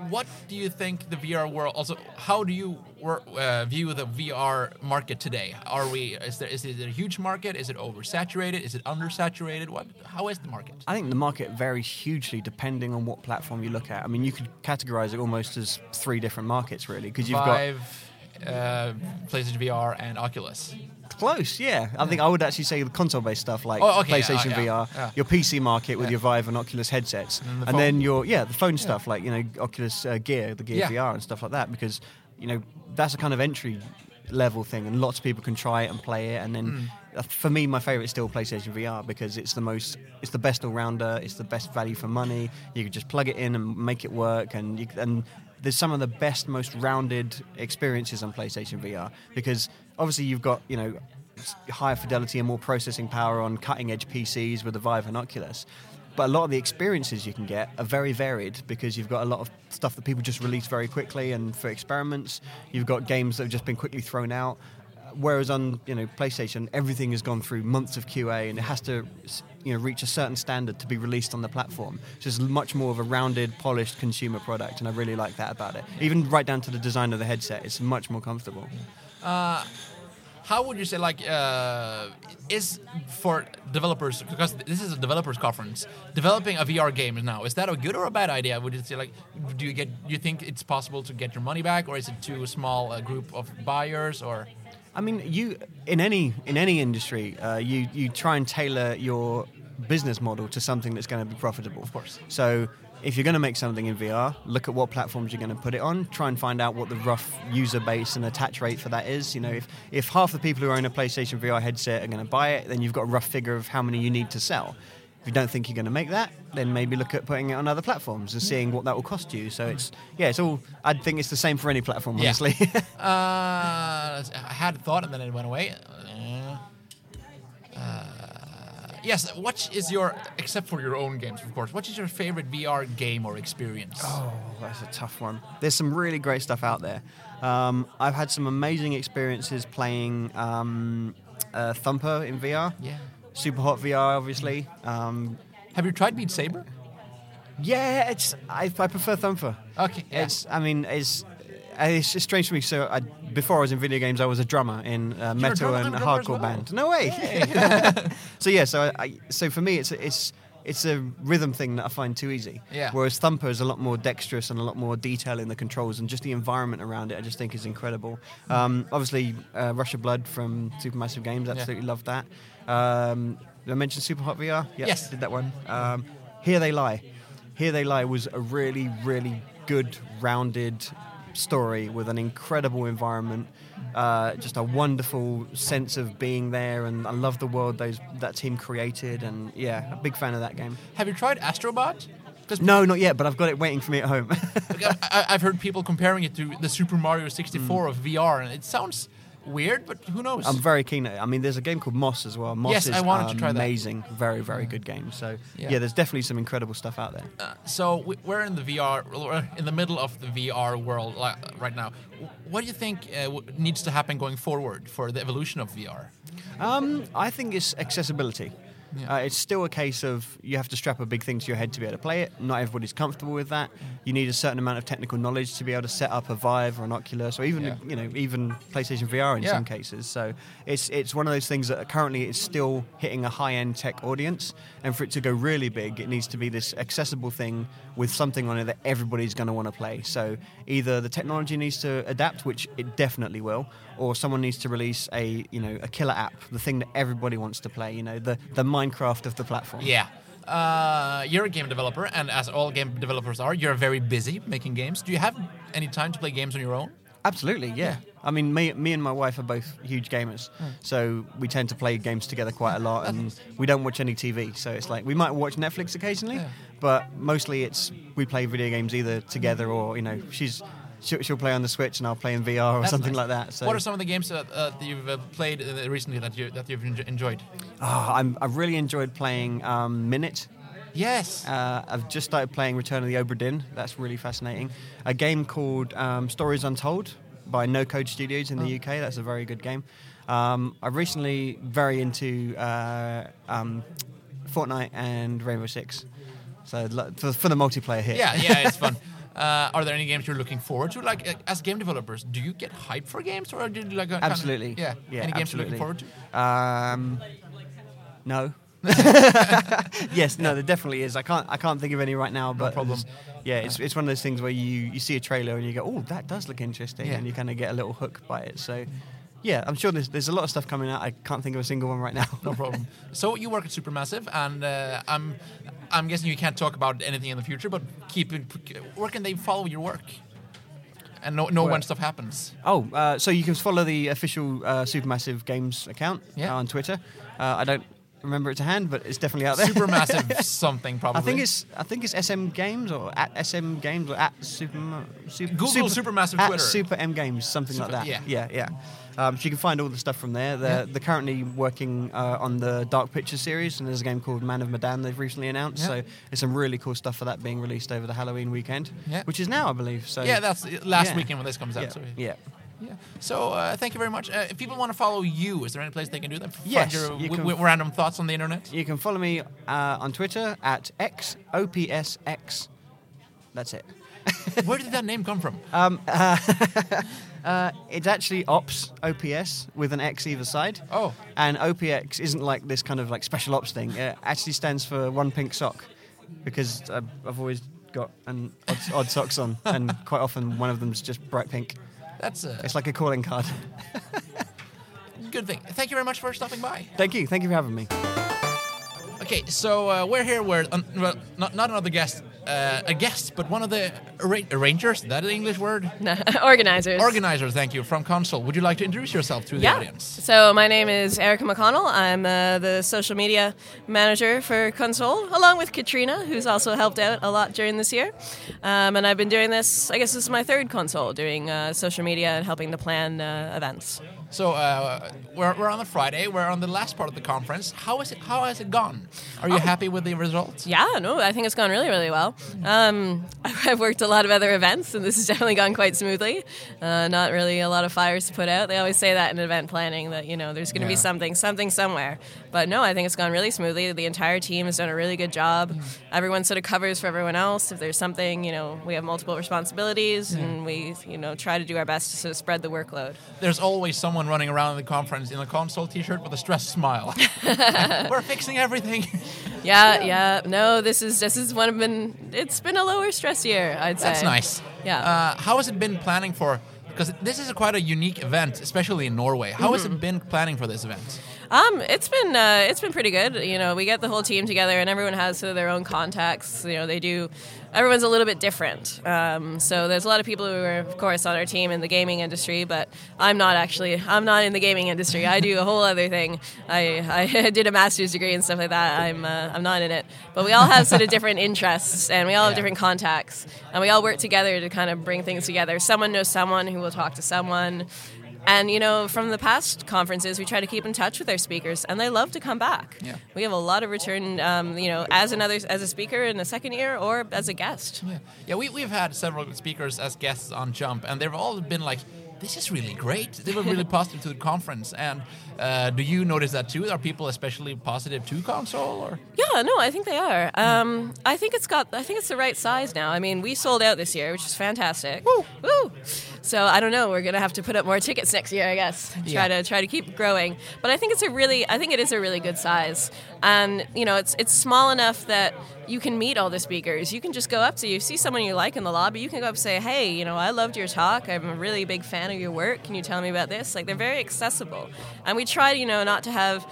what do you think the VR world? Also, how do you uh, view the VR market today? Are we? Is there? Is it a huge market? Is it oversaturated? Is it undersaturated? What? How is the market? I think the market varies hugely depending on what platform you look at. I mean, you could categorize it almost as three different markets, really, because you've Vive, uh, PlayStation VR, and Oculus. Close. Yeah, I think I would actually say the console-based stuff like Oh, okay, PlayStation yeah, yeah, VR, yeah. your PC market with your Vive and Oculus headsets, And and, the phone. then your yeah the phone stuff like you know Oculus uh, Gear, the Gear Yeah. VR and stuff like that, because you know that's a kind of entry level thing, and lots of people can try it and play it, and then. Mm. uh, For me, my favorite is still PlayStation VR because it's the most, it's the best all-rounder. It's the best value for money. You can just plug it in and make it work, and you, and there's some of the best, most rounded experiences on PlayStation VR because obviously you've got you know higher fidelity and more processing power on cutting-edge PCs with the Vive and Oculus. But a lot of the experiences you can get are very varied because you've got a lot of stuff that people just release very quickly and for experiments. You've got games that have just been quickly thrown out. Whereas on you know PlayStation, everything has gone through months of QA and it has to you know reach a certain standard to be released on the platform. So it's much more of a rounded, polished consumer product, and I really like that about it. Even right down to the design of the headset, it's much more comfortable. How would you say, like, uh, is for developers because this is a developers conference, developing a VR game now is that a good or a bad idea? Would you say, like, do you get, you think it's possible to get your money back, or is it too small a group of buyers, or? I mean, you in any in any industry, uh, you you try and tailor your business model to something that's going to be profitable. Of course. So if you're going to make something in VR, look at what platforms you're going to put it on. Try and find out what the rough user base and attach rate for that is. You know, if if half the people who own a PlayStation VR headset are going to buy it, then you've got a rough figure of how many you need to sell. If you don't think you're going to make that, then maybe look at putting it on other platforms and seeing what that will cost you. So it's yeah, it's all. I think it's the same for any platform, Yeah. honestly. Uh, I had a thought and then it went away. Uh, yes, what is your, except for your own games, of course, what is your favorite VR game or experience? Oh, that's a tough one. There's some really great stuff out there. Um, I've had some amazing experiences playing um, uh, Thumper in VR. Yeah. Super Hot VR, obviously. Um, Have you tried Beat Saber? yeah, it's I, I prefer Thumper. Okay, yeah. It's I mean it's it's, it's strange for me. So I, before I was in video games, I was a drummer in a metal and a a drummer as hardcore well. band. No way. so yeah, so I, I so for me, it's it's it's a rhythm thing that I find too easy. Yeah. Whereas Thumper is a lot more dexterous and a lot more detail in the controls and just the environment around it. I just think is incredible. Um, obviously, uh, Rush of Blood from Supermassive Games. Absolutely love that. Um, did I mention Super Hot VR? Yep, Yes. did that one. Um, Here They Lie. Here They Lie was a really, really good, rounded story with an incredible environment, uh, just a wonderful sense of being there, and I love the world those that team created, and yeah, a big fan of that game. Have you tried Astrobot? No, not yet, but I've got it waiting for me at home. I, I've heard people comparing it to the Super Mario 64 Mm. of VR, and it sounds weird, but who knows? I'm very keen. I mean, there's a game called Moss as well. Moss Yes, is I wanted to try that. amazing, very, very good game. So Yeah. yeah. there's definitely some incredible stuff out there. Uh, so we- we're in the VR, we're in the middle of the VR world right now. What do you think uh, needs to happen going forward for the evolution of VR? Um, I think it's accessibility. Yeah. Uh, it's still a case of you have to strap a big thing to your head to be able to play it. Not everybody's comfortable with that. You need a certain amount of technical knowledge to be able to set up a Vive or an Oculus, or even Yeah. you know even PlayStation VR in Yeah. some cases. So it's it's one of those things that currently is still hitting a high end tech audience, and for it to go really big, it needs to be this accessible thing with something on it that everybody's going to want to play. So either the technology needs to adapt, which it definitely will, or someone needs to release a you know a killer app, the thing that everybody wants to play. You know the the Minecraft of the platform. Yeah. Uh, you're a game developer, and as all game developers are, you're very busy making games. Do you have any time to play games on your own? Absolutely, yeah. I mean, me, me and my wife are both huge gamers, so we tend to play games together quite a lot, and we don't watch any TV. So it's like we might watch Netflix occasionally, but mostly it's we play video games either together or you know she's she'll, she'll play on the Switch and I'll play in VR or That's something nice. like that. So What are some of the games that, uh, that you've uh, played uh, recently that you that you've enjoyed? Ah, I'm, I've really enjoyed playing um, Minit. Yes. Uh, I've just started playing Return of the Obra Dinn. That's really fascinating. A game called um, Stories Untold by No Code Studios in the UK. That's a very good game. Um, I'm recently very into uh, um, Fortnite and Rainbow Six. So for, for the multiplayer here. yeah, yeah, it's fun. Uh, are there any games you're looking forward to? Like, uh, as game developers, do you get hyped for games, or do you like a kind of- Absolutely. yeah, Yeah, Any games you're looking forward to? Um, no. yes, no, there definitely is. I can't, I can't think of any right now, but problem. there's- yeah, it's, it's one of those things where you, you see a trailer and you go, oh, that does look interesting, Yeah. and you kind of get a little hook by it. So, yeah, I'm sure there's, there's a lot of stuff coming out. I can't think of a single one right now. No problem. so you work at Supermassive, and uh, I'm I'm guessing you can't talk about anything in the future, but keep. Where can they follow your work? And know, know when stuff happens. Oh, uh, so you can follow the official uh, Supermassive Games account Yeah. uh, on Twitter. Uh, I don't remember it to hand, but it's definitely out there. Supermassive something probably. I think it's I think it's SM Games or at SM Games or at Super, super Google Supermassive at Twitter. Super M Games something Super- like that. yeah. yeah, yeah. Um, so you can find all the stuff from there. They're, Yeah. they're currently working uh, on the Dark Pictures series, and there's a game called Man of Medan they've recently announced. Yeah. So there's some really cool stuff for that being released over the Halloween weekend, Yeah. which is now, I believe. So yeah, that's last weekend when this comes out. So, yeah. Yeah. So uh, thank you very much. Uh, if people want to follow you, is there any place they can do that? Find Yes, your you w- can- w- random thoughts on the internet. You can follow me uh, on Twitter at xopsx. That's it. Where did that name come from? Uh, it's actually Ops OPS with an X either side. Oh. And OPX isn't like this kind of like special ops thing. It actually stands for one pink sock because I've, I've always got an odd, odd socks on, and quite often one of them's just bright pink. That's a It's like a calling card. good thing. Thank you very much for stopping by. Thank you. Thank you for having me. Okay, so uh, we're here. We're um, well, not not another guest, uh, a guest, but one of the arra- arrangers. Is that an English word? No, organizers. Organizers. Thank you from Konsoll. Would you like to introduce yourself to the yeah. audience? So my name is Erica McConnell. I'm uh, the social media manager for Konsoll, along with Katrina, who's also helped out a lot during this year. Um, and I've been doing this. I guess this is my third konsoll, doing uh, social media and helping to plan uh, events. So uh, we're, we're on the Friday. We're on the last part of the conference. How is it? How has it gone? Are you happy with the results? Yeah, no, I think it's gone really, really well. Um, I've worked a lot of other events, and this has definitely gone quite smoothly. Uh, not really a lot of fires to put out. They always say that in event planning that you know there's going to Yeah. be something, something somewhere. But no, I think it's gone really smoothly. The entire team has done a really good job. Everyone sort of covers for everyone else. If there's something, you know, we have multiple responsibilities, and we, you know, try to do our best to sort of spread the workload. There's always someone running around in the conference in a konsoll T-shirt with a stressed smile. we're fixing everything. Yeah, yeah. No, this is this is one of been. It's been a lower stress year, I'd say. That's nice. Yeah. Uh, how has it been planning for? Because this is a quite a unique event, especially in Norway. How has Mm-hmm. it been planning for this event? Um, it's been uh, it's been pretty good. You know, we get the whole team together, and everyone has sort of their own contacts. You know, they do. Everyone's a little bit different. Um, so there's a lot of people who are, of course, on our team in the gaming industry, but I'm not actually. I'm not in the gaming industry. I do a whole other thing. I, I did a master's degree and stuff like that. I'm uh, I'm not in it. But we all have sort of different interests, and we all have different contacts, and we all work together to kind of bring things together. Someone knows someone who will talk to someone. And you know, from the past conferences, we try to keep in touch with our speakers, and they love to come back. Yeah. We have a lot of return, um, you know, as another as a speaker in the second year or as a guest. Yeah, yeah. We we've had several speakers as guests on Jump, and they've all been like. this is really great. They were really positive to the conference. And uh, do you notice that too? Are people especially positive to konsoll? Or Yeah, no, I think they are. Um, I think it's got. I think it's the right size now. I mean, we sold out this year, which is fantastic. Woo! Woo! So I don't know. We're gonna have to put up more tickets next year, I guess. Try Yeah. to try to keep growing. But I think it's a really. I think it is a really good size, and you know, it's it's small enough that you can meet all the speakers. You can just go up to you, see someone you like in the lobby. You can go up and say, "Hey, you know, I loved your talk. I'm a really big fan of your work. Can you tell me about this?" Like they're very accessible, and we try, you know, not to have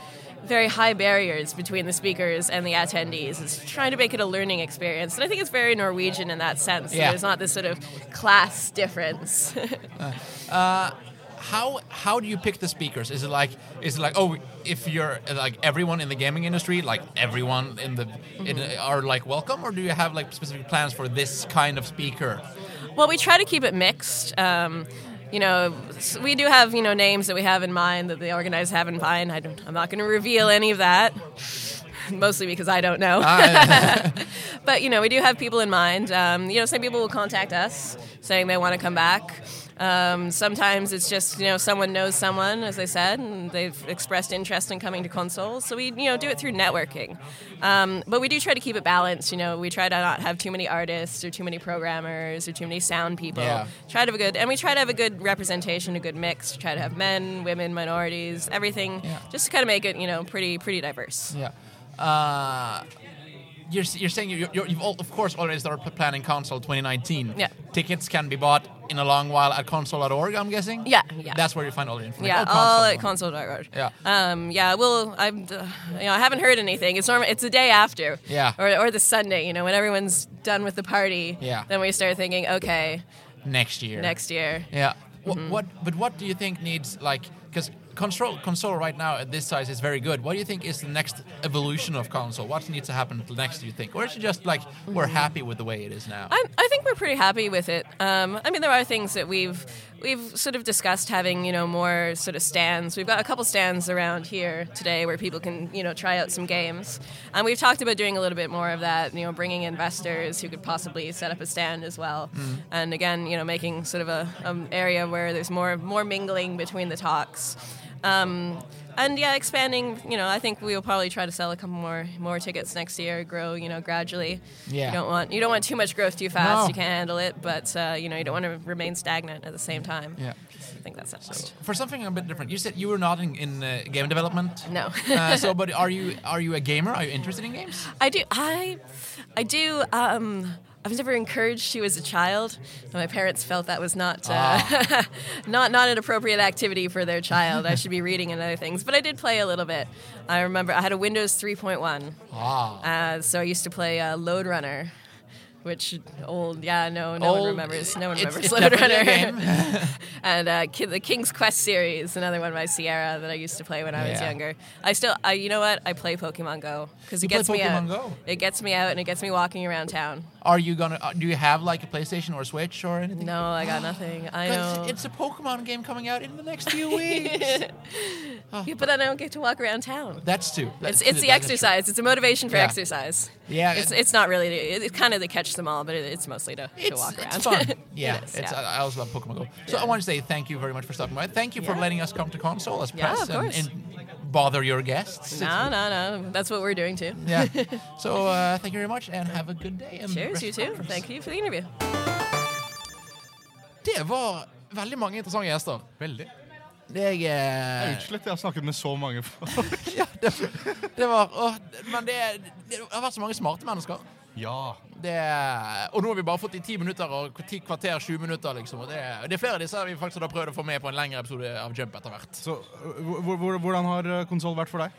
very high barriers between the speakers and the attendees. It's trying to make it a learning experience. And I think it's very Norwegian in that sense. Yeah. There's not this sort of class difference. how how do you pick the speakers? Is it like is it like oh if you're uh, like everyone in the gaming industry like everyone in the in, are like welcome or do you have like specific plans for this kind of speaker? well, we try to keep it mixed. Um, you know, we do have you know names that we have in mind that the organizers have in mind. I don't, I'm not going to reveal any of that, mostly because I don't know. but you know, we do have people in mind. Um, you know, some people will contact us saying they want to come back. Um, sometimes it's just you know someone knows someone, as I said, and they've expressed interest in coming to consoles. So we you know do it through networking, um, but we do try to keep it balanced. You know, we try to not have too many artists or too many programmers or too many sound people. Yeah. Try to have a good, and we try to have a good representation, a good mix. Try to have men, women, minorities, everything, Yeah. just to kind of make it you know pretty pretty diverse. Yeah. Uh, you're, you're saying you you're, you've all, of course already started planning konsoll 2019. Yeah. Tickets can be bought in a long while at konsoll.org, I'm guessing? Yeah, yeah. That's where you find all the information. Yeah, Oh, all at konsoll.org. Yeah. Um, yeah, well, I'm, uh, you know, I haven't heard anything. It's normal. It's the day after. Yeah. Or, or the Sunday, you know, when everyone's done with the party. Yeah. Then we start thinking, okay, Next year. next year. Yeah. Mm-hmm. what? But what do you think needs like? Because konsoll konsoll right now at this size is very good. What do you think is the next evolution of konsoll? What needs to happen next? Do you think, or is it just like we're happy with the way it is now? I, I think we're pretty happy with it. Um, I mean, there are things that we've we've sort of discussed having, you know, more sort of stands. We've got a couple stands around here today where people can, you know, try out some games. And we've talked about doing a little bit more of that. You know, bringing investors who could possibly set up a stand as well. And again, you know, making sort of a um, area where there's more more mingling between the talks. Um, and yeah, expanding. You know, I think we will probably try to sell a couple more more tickets next year. Grow, you know, gradually. Yeah. You don't want you don't want too much growth too fast. No. You can't handle it, but uh, you know you don't want to remain stagnant at the same time. Yeah. I think that's best. For something a bit different, you said you were not in, in uh, game development. No. uh, so, but are you are you a gamer? Are you interested in games? I do. I, I do. Um, I was never encouraged to as a child. My parents felt that was not uh, not not an appropriate activity for their child. I should be reading and other things. But I did play a little bit. I remember I had a Windows 3.1, Ah. uh, so I used to play uh, Lode Runner. Which old, yeah, no, no one remembers. No one remembers it's Runner. and uh, the King's Quest series, another one by Sierra that I used to play when I was Yeah. younger. I still, I, you know what? I play Pokemon Go because it gets me out. Go? It gets me out and it gets me walking around town. Are you gonna? Uh, do you have like a PlayStation or a Switch or anything? No, I got nothing. I know. It's a Pokemon game coming out in the next few weeks. Yeah, but then I don't get to walk around town. That's too. That's It's, the that is true. exercise. It's a motivation for Yeah. exercise. Yeah, It's, it's not really. It's kind of the catch them all, but it, it's mostly to, to walk around. it's fun. Yeah, It is, it's, yeah. I I also love Pokemon Go. So I want to say thank you very much for stopping by. Thank you for letting us come to konsoll as Yeah, press of and, and bother your guests. no, no, no. That's what we're doing too. Yeah. So uh, thank you very much and have a good day. And Cheers, you too. conference. Thank you for the interview. Det var veldig mange interessante gjester. Veldig. Det er Jeg er eh, utslitt. Jeg har snakket med så mange folk. ja, det, det var åh, Men det, det har vært så mange smarte mennesker. Ja. Det, og nå har vi bare fått i ti minutter og ti kvarter, sju minutter. liksom. Og det, det er flere av disse vi faktisk har prøvd å få med på en lengre episode av Jump etter hvert. Så øh, hvor- hvor- hvordan har konsoll vært for deg?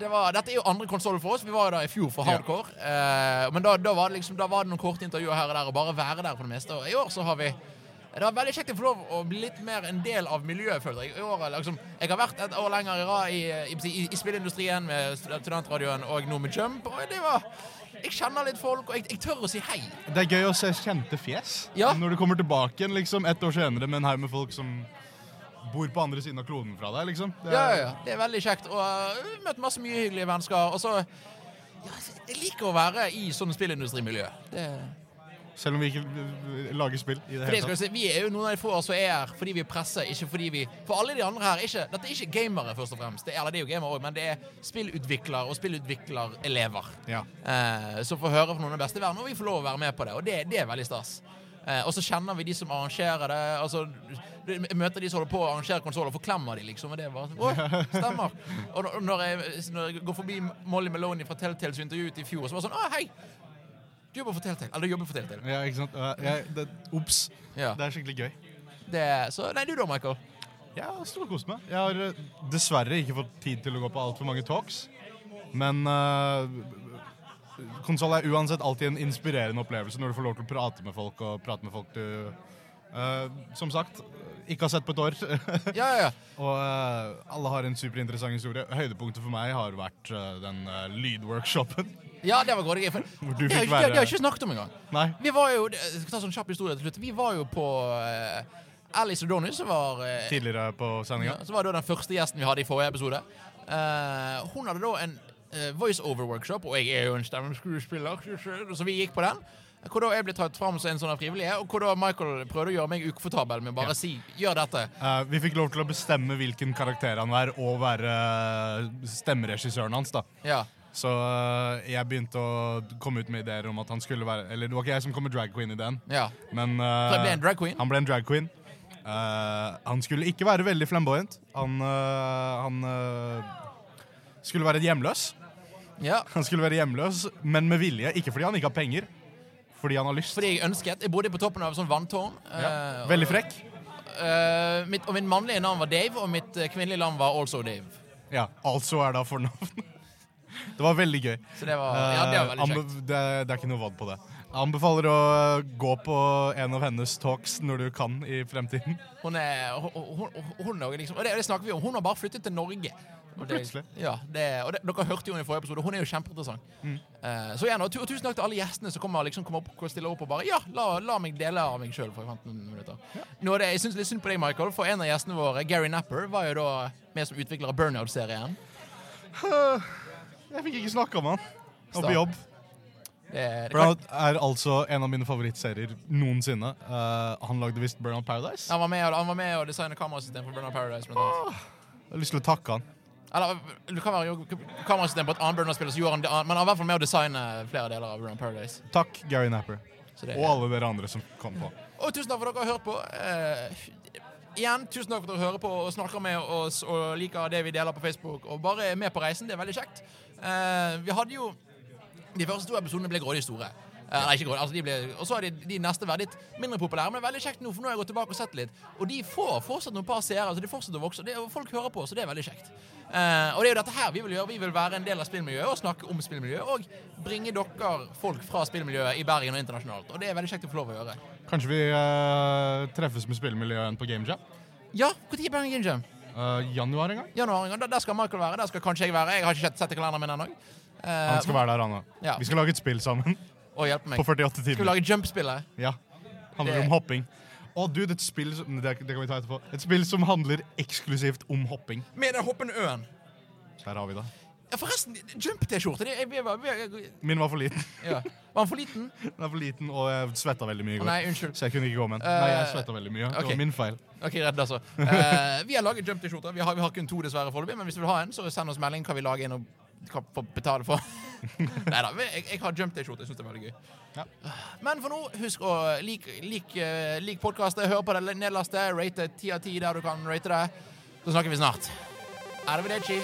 Det var, dette er jo andre konsoll for oss. Vi var jo der i fjor for Ja. hardcore. Eh, men da, da, var det liksom, da var det noen korte intervjuer her og der, og bare være der for det meste. Og i år så har vi Det var veldig kjekt å få lov å bli litt mer en del av miljøet, føler jeg. I år, liksom, jeg har vært et år lenger i i, i, i, i spillindustrien med studentradioen og nå med Jump. Og det var Jeg kjenner litt folk, og jeg, jeg tør å si hei. Det er gøy å se kjente fjes Ja. når du kommer tilbake igjen liksom, ett år senere med en haug med folk som bor på andre siden av kloden fra deg. liksom. Det Ja, er- ja, ja. Det er veldig kjekt. Og uh, møtt masse mye hyggelige mennesker. Og så ja, Jeg liker å være i sånn spillindustrimiljø. Det, Selv om vi ikke øh, lager spill i det hele tatt. si, Vi er jo noen av de få som er her fordi vi presser, ikke fordi vi For alle de andre her er ikke, Dette er ikke gamere, først og fremst. Det, eller det er jo gamere òg, men det er spillutviklere og spillutviklerelever. Ja. Eh, som får høre fra noen av de beste i verden, og vi får lov å være med på det. Og det, det er veldig stas. Eh, og så kjenner vi de som arrangerer det. Altså, jeg møter de som holder på å arrangere konsoller, forklemmer de, liksom. Og det er bare Å, stemmer. Og når- jeg, når jeg går forbi Molly Meloni fra Telltales intervju i fjor, så var det sånn Å, hei! Du jobber for Telltale. Eller du jobber for Telltale. Ja, ikke sant? Jeg- Ops. Ja. Det er skikkelig gøy. Det, så Nei, du da, Michael? Jeg har storkost meg. Jeg har eh, dessverre ikke fått tid til å gå på altfor mange talks. Men uh, konsoll er uansett alltid en inspirerende opplevelse når du får lov til å prate med folk og prate med folk du Uh, Som sagt, ikke har sett på et år. Ja, ja, ja. og uh, alle har en superinteressant historie. Høydepunktet for meg har vært uh, den uh, lydworkshopen. Ja, det var godt. gøy. for- du fikk ikke- det har jeg ikke snakket om engang. Nei. Vi var jo Jeg skal ta sånn kjapp historie til slutt. Vi var jo på Alice O'Donnell, som var Tidligere på sendinga. Ja, som var da den første gjesten vi hadde i forrige episode. Hun hadde da en voiceover-workshop, og jeg er jo en stemmeskuespiller, så vi gikk på den. Hvor da jeg ble tatt fram som en sånn frivillig, og hvor da Michael prøvde å gjøre meg ukomfortabel med bare å si 'gjør dette'. Uh, vi fikk lov til å bestemme hvilken karakter han var, og være eh, stemmeregissøren hans. da Ja. Så uh, jeg begynte å komme ut med ideer om at han skulle være Eller det var ikke jeg som kom med drag queen-ideen, ja. men uh, ble en drag queen? han ble en drag queen. Han skulle ikke være veldig flamboyant. Han, han skulle være hjemløs. ja. Han skulle være hjemløs, men med vilje. Ikke fordi han ikke har penger, fordi han har lyst. Fordi jeg ønsket Jeg bodde på toppen av et sånt vanntårn. Ja. eh, Veldig frekk. Uh, mitt, og min mannlige navn var Dave, og mitt eh, kvinnelige navn var also Dave. Ja, altså er da fornavn. Det var veldig gøy. Så det var, ja, det var veldig kjekt. Det, det er ikke noe vodd på det. Jeg anbefaler å gå på en av hennes talks når du kan i fremtiden. Hun er hun, hun, hun er liksom, Og det, det snakker vi om. Hun har bare flyttet til Norge. Og det- Plutselig. Ja, det, og det, Dere hørte jo henne i forrige episode. Hun er jo kjempeinteressant. Mm. Uh, så igjen, og, tu- tusen takk til alle gjestene som kommer, liksom, kommer opp og stiller opp og bare Ja, la, la meg dele av meg sjøl for 15 minutter. Nå er det, jeg syns litt synd på deg, Michael, for en av gjestene våre, Gary Napper, var jo da med som utvikler av Burnout-serien. Jeg fikk ikke snakka med han. Og var på jobb. Det, det Burnout er altså en av mine favorittserier noensinne. Uh, han lagde visst Burnout Paradise. han, var med, han var med og designet kamerasystem for Burnout Paradise. Jeg har lyst til å takke han. Eller du kan være jo kamerasystem på et annet Burnout-spill, så gjorde han det, men han var i hvert fall med å designe flere deler av Burnout Paradise. Takk, Gary Napper. Det, Og alle dere andre som kom på. Og tusen takk for at dere har hørt på. Eh, igjen, tusen takk for at dere hører på og snakker med oss og liker det vi deler på Facebook. Og bare er med på reisen. Det er veldig kjekt. Eh, vi hadde jo De første to episodene ble grådig store. Nei, ikke grådig, altså de ble, Og så er de, de neste vært litt mindre populære. Men det er veldig kjekt nå, for nå har jeg gått tilbake og sett litt. Og de får fortsatt noen par seere. Så de fortsetter å vokse. Det, folk hører på, så det er veldig kjekt. Eh, og det er jo dette her vi vil gjøre. Vi vil være en del av spillmiljøet og snakke om spillmiljøet. Og bringe dere folk fra spillmiljøet i Bergen og internasjonalt. Og det er veldig kjekt å få lov å gjøre. Kanskje vi eh, treffes med spillmiljøet igjen på Game Jam? Ja, når er Bergen Game Jam? Eh, januar en gang? Januar en gang. Der- Der skal Michael være. Der skal kanskje jeg være. Jeg har ikke sett kalenderen min ennå. Uh, Han skal være der, han òg. Ja. Vi skal lage et spill sammen og hjelpe meg. på 48 Skal vi timer. lage Jump-spillet? Ja. Handler Det- om hopping. Å, du, det er et spill som, det, det kan vi ta etterpå. Et spill som handler eksklusivt om hopping. Med den hoppende øen. Der har vi det. Ja, forresten, Jump-T-skjorte det- vi var- vi- Min var for liten. ja. Var den for liten? Den er for liten, og jeg svetta veldig mye i Å, går. Nei, unnskyld. Så jeg kunne ikke gå med den. Nei, jeg svetta veldig mye. Det var min feil. Ok, redd altså. Eh, vi har laget Jump-T-skjorter. Vi, har- vi har kun to, dessverre, foreløpig. Men hvis du vil ha en, så send oss melding. Kan vi lage en og kan få betale for? Nei da. Jeg, jeg har Jump-T-skjorte. Jeg syns det er veldig gøy. Ja. Men for nå, husk å like, like, eh, like podkastet. Hør på det nedlaste. Rate ti av ti der du kan rate det. Så snakker vi snart. Arrivederci.